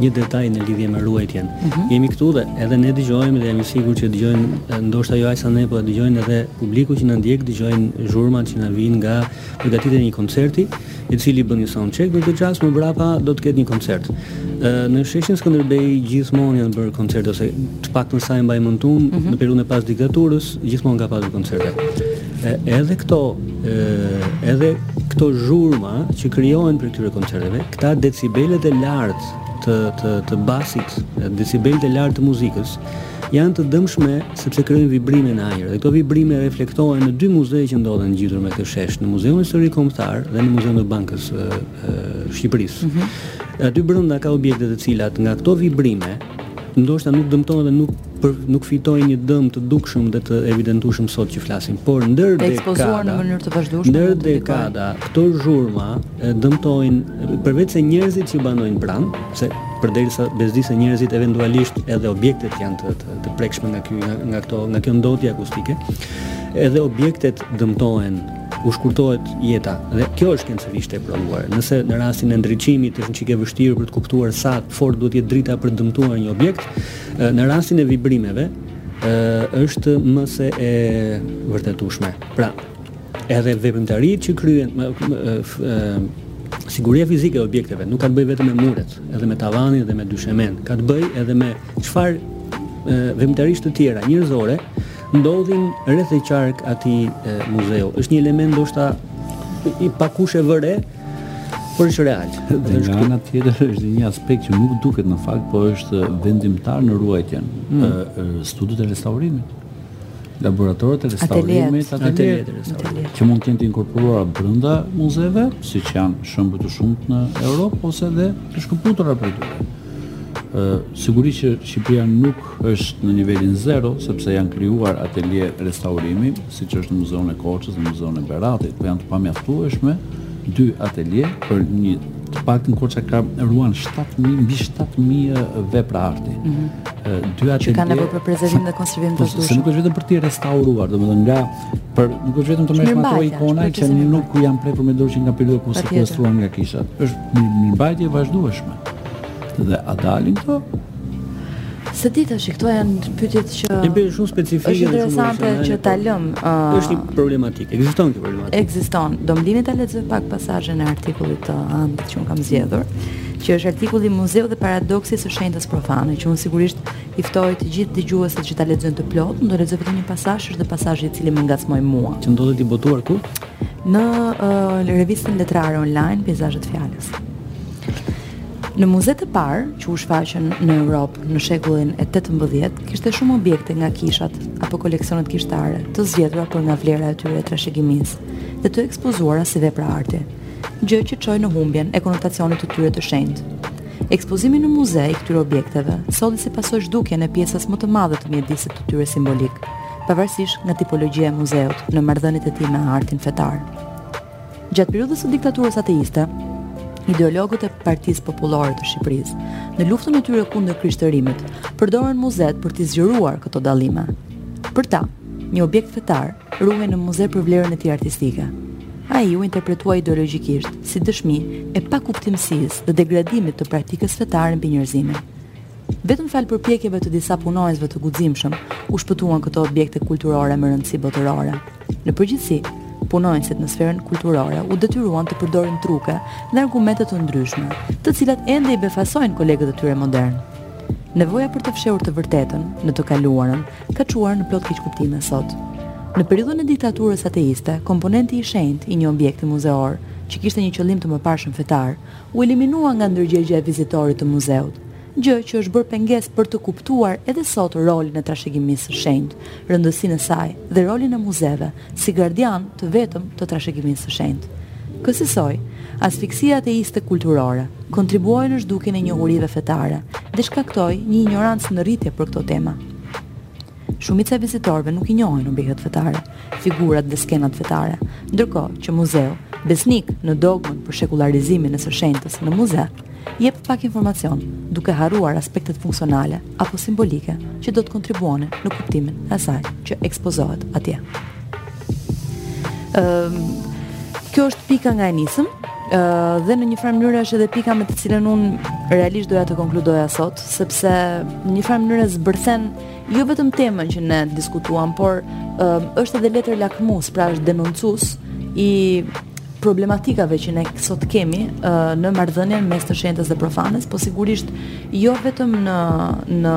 Një detaj në lidhje me ruajtjen. Mm -hmm. Jemi këtu dhe edhe ne dëgjojmë dhe jam i sigurt që dëgjojnë ndoshta jo aq sa ne, por dëgjojnë edhe publiku që na ndjek, dëgjojnë zhurmat që na vijnë nga përgatitja e një koncerti i cili bën një sound check në këtë çast më brapa do të ketë një koncert. Ë në sheshin Skënderbej gjithmonë janë bërë koncerte ose të paktën sa e mbaj mend unë mm -hmm. në periudhën e pas diktaturës gjithmonë ka pasur koncerte. E, edhe këto e, edhe këto zhurma që krijohen prej këtyre koncerteve, këta decibelet e lartë të të të basit, decibelet e lartë të muzikës, Janë të dëmshme sepse krijojnë vibrime në ajër dhe këto vibrime reflektohen në dy muze që ndodhen ngjitur me këtë shesh, në Muzeun Historik Kombëtar dhe në Muzeun e Bankës së Shqipërisë. Mm -hmm. Aty brenda ka objekte të cilat nga këto vibrime ndoshta nuk dëmtohen dhe nuk për, nuk fitojnë një dëm të dukshëm dhe të evidentueshëm sot që flasim, por ndër dekada, në mënyrë të vazhdueshme, ndër dekada, këto zhurma dëmtojnë përveç se njerëzit që banojnë pranë, se përderisa bezdisen njerëzit eventualisht edhe objektet janë të, të, të prekshme nga ky nga, nga këto nga kjo ndotje akustike, edhe objektet dëmtohen, u shkurtohet jeta dhe kjo është shkencërisht e provuar. Nëse në rastin e ndriçimit është një çike vështirë për të kuptuar sa fort duhet të jetë drita për të dëmtuar një objekt, në rastin e vibrimeve është më se e vërtetueshme. Pra, Edhe veprimtaritë që kryhen siguria fizike e objekteve nuk ka të bëjë vetëm me muret, edhe me tavanin dhe me dyshemen, ka të bëjë edhe me çfarë veprimtarish të tjera njerëzore ndodhin rreth e qark atij muzeu. Është një element ndoshta pakkush e vë re, por është real. Dhe nga ana tjetër është një aspekt që nuk duket në fakt, por është vendimtar në ruajtjen mm. studiot e restaurimit. laboratorët e restaurimit, atelierët e restaurimit, që mund të jenë të inkorporuara brenda muzeve, siç janë shembuj të shumtë në Europë ose edhe të shkëputura prej tyre. Ë sigurisht që Shqipëria nuk është në nivelin zero, sepse janë krijuar atelie restaurimi, siç është në Muzeun e Korçës, në Muzeun e Beratit, por janë të pamjaftueshme dy atelie për një të paktën Korça ka ruan 7000 mbi 7000 vepra arti. Mm -hmm. Që kanë nevojë për prezervim dhe konservim të duhur. Po, nuk është vetëm për t'i restauruar, domethënë nga për nuk është vetëm të merresh me ato ikona që nuk janë prekur me dorë që nga periudha kur u sekuestruan nga kishat. Është mirëmbajtje e vazhdueshme. Dhe a dalin këto? S'e di tash këto janë pyetjet që Një pyetje shumë specifike është interesante që ta lëm. Është një problematik. Ekziston kjo problematik. Ekziston. Do më lini ta lexoj pak pasazhin e artikullit të Ant që un kam zgjedhur, që është artikulli Muzeu dhe paradoksi i së shenjtës profane, që un sigurisht i ftoj të gjithë dëgjuesit që ta lexojnë të plotë, un do lexoj vetëm një pasazh, është dhe pasazhi i cili më ngacmoi mua. Që ndodhet i botuar ku? Në uh, revistën letrare online, Peizazhe të fjalës. Në muzetë e parë që u shfaqën në Europë në shekullin e 18, kishte shumë objekte nga kishat apo koleksionet kishtare, të zgjedhura për nga vlera e tyre e trashëgimisë dhe të ekspozuara si vepra arti, gjë që çoi në humbjen e konotacionit të tyre të shenjtë. Ekspozimi në muze i këtyre objekteve solli si pasojë zhdukjen e pjesës më të madhe të mjedisit të tyre simbolik, pavarësisht nga tipologjia e muzeut në marrëdhëniet e tij me artin fetar. Gjatë periudhës së diktaturës ateiste, ideologët e Partisë Popullore të Shqipërisë, në luftën e tyre kundër krishtërimit, përdorën muzetë për t'i zgjeruar këto dallime. Për ta, një objekt fetar ruhej në muze për vlerën e tij artistike. Ai u interpretua ideologjikisht si dëshmi e pakuptimësisë dhe degradimit të praktikës fetare mbi njerëzimin. Vetëm falë përpjekjeve të disa punonjësve të guximshëm, u shpëtuan këto objekte kulturore me rëndësi botërore. Në përgjithësi, punonjësit në sferën kulturore u detyruan të përdorin truke dhe argumente të ndryshme, të cilat ende i befasojnë kolegët e tyre modernë. Nevoja për të fshehur të vërtetën në të kaluarën ka çuar në plot keqkuptime sot. Në periudhën e diktaturës ateiste, komponenti i shenjtë i një objekti muzeor, që kishte një qëllim të mëparshëm fetar, u eliminua nga ndërgjegjja e vizitorit të muzeut, gjë që është bërë pengesë për të kuptuar edhe sot rolin e trashëgimisë së shenjtë, rëndësinë e saj dhe rolin e muzeve si gardianë të vetëm të trashëgimisë së shenjtë. Kësisoj, asfiksia ateiste kulturore, kontribuoi në zhdukjen e njohurive fetare dhe shkaktoi një injorancë në rritje për këto tema. Shumica e vizitorëve nuk i njohin objektet fetare, figurat dhe skenat fetare, ndërkohë që muzeu, besnik në dogmën për shekullarizimin e së shenjtës në muze, jep pak informacion, duke harruar aspektet funksionale apo simbolike që do të kontribuonin në kuptimin e asaj që ekspozohet atje. Ëm um, kjo është pika nga e nisëm, dhe në një farë mënyre është edhe pika me të cilën unë realisht doja të konkludoja sot, sepse në një farë mënyre zbërthen Jo vetëm temën që ne diskutuam, por është edhe letër lakmus, pra është denoncues i problematikave që ne sot kemi uh, në marrëdhënien mes të shenjtës dhe profanes, po sigurisht jo vetëm në në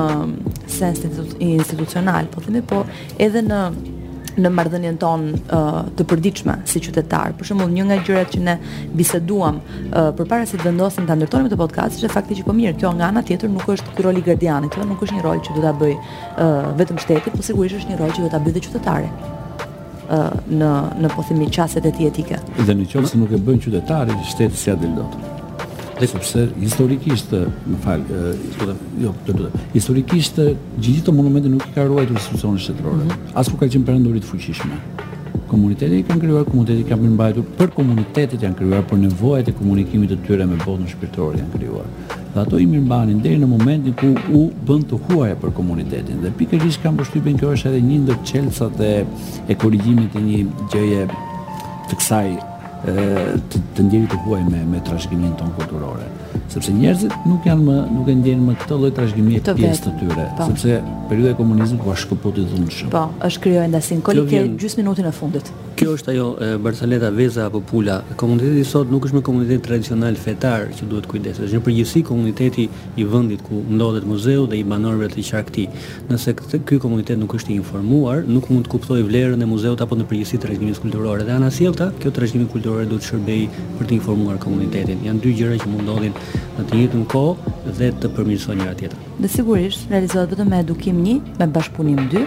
sens institucional, po themi, po edhe në në marrëdhënien tonë uh, të përditshme si qytetarë. Për shembull, një nga gjërat që ne biseduam uh, përpara se të vendosnim ta ndërtonim këtë podcast ishte fakti që po mirë, kjo nga ana tjetër nuk është Ky rol i gardianit ë, nuk është një rol që do ta bëjë vetëm shteti, por sigurisht është një rol që do ta bëjë dhe qytetari ë në në po themi çastet e tij etike. Dhe në qoftë se nuk e bën qytetari, shteti s'ia del dot. Dhe sepse historikisht, më fal, ë jo, të të. Historikisht gjithë këto monumente nuk i ka ruajtur institucionet shtetërore. Mm -hmm. As kur ka qenë perandori të fuqishme. Komunitetet i kanë krijuar, komunitetet i kanë mirëmbajtur, për komunitetet janë krijuar, për nevojat e komunikimit të tyre me botën shpirtërore janë krijuar. Dhe ato i mirëmbanin deri në momentin ku u bënë të huaja për komunitetin. Dhe pikërisht kam përshtypjen kjo është edhe një ndër çelësat e e korrigjimit të një gjëje të kësaj të të ndjerit të huaj me me trashëgiminë tonë kulturore. Sepse njerëzit nuk janë më nuk e ndjejnë më këtë lloj trashëgimie të pjesë të tyre, po. sepse periudha e komunizmit ua shkëputi dhunshëm. Po, e ka krijuar ndasinë. Koli, ke gjysmë minutën e fundit. Kjo është ajo barcaleta veza apo pula. Komuniteti sot nuk është më komunitet tradicional fetar që duhet të kujdeset. Është në përgjithësi komuniteti i vendit ku ndodhet muzeu dhe i banorëve përqark tij. Nëse ky komunitet nuk është i informuar, nuk mund të kuptojë vlerën e muzeut apo në përgjithësi të trashëgimisë kulturore. Dhe anasjellta, kjo trashëgimi kulturore duhet të shërbejë për të informuar komunitetin. Janë dy gjëra që mund të ndodhin në të njëjtën kohë dhe të përmirësojnë njëra tjetrën. Dhe sigurisht realizohet vetëm me edukim një, me bashkëpunim dy,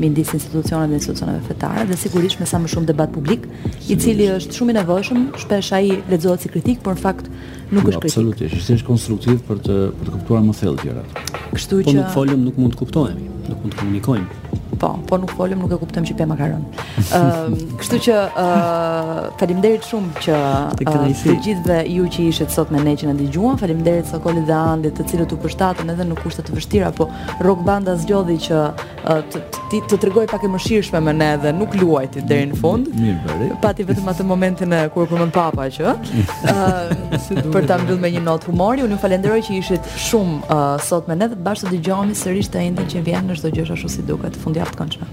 midis institucioneve dhe institucioneve fetare dhe sigurisht me sa më shumë debat publik, i cili është shumë i nevojshëm, shpesh ai lexohet si kritik, por në fakt jo, nuk është kritik. Absolutisht, është thjesht konstruktiv për të për të kuptuar më thellë gjërat. Kështu që po nuk folëm, nuk mund të kuptohemi, nuk mund të komunikojmë. Po, po nuk folëm, nuk e kuptojmë që pe makaron. Ëm, ehm, kështu që ë uh, faleminderit shumë që uh, të gjithëve ju që ishit sot me ne që na dëgjuat. Faleminderit Sokolit dhe Andit, të cilët u përshtatën edhe në kushte të vështira, po Rock Banda zgjodhi që uh, të të, të tregohej pak e mëshirshme me ne dhe nuk luajti deri në fund. Mirë bëri. Pati vetëm atë momentin kur përmend papa që ë uh, për ta mbyllë me një notë humori. Unë ju falenderoj që ishit Shumë sot me ne dhe bashkë do dëgjohemi sërish të enjten që vjen në Asgjë s'është ashtu si duket. Fundjavë të këndshme.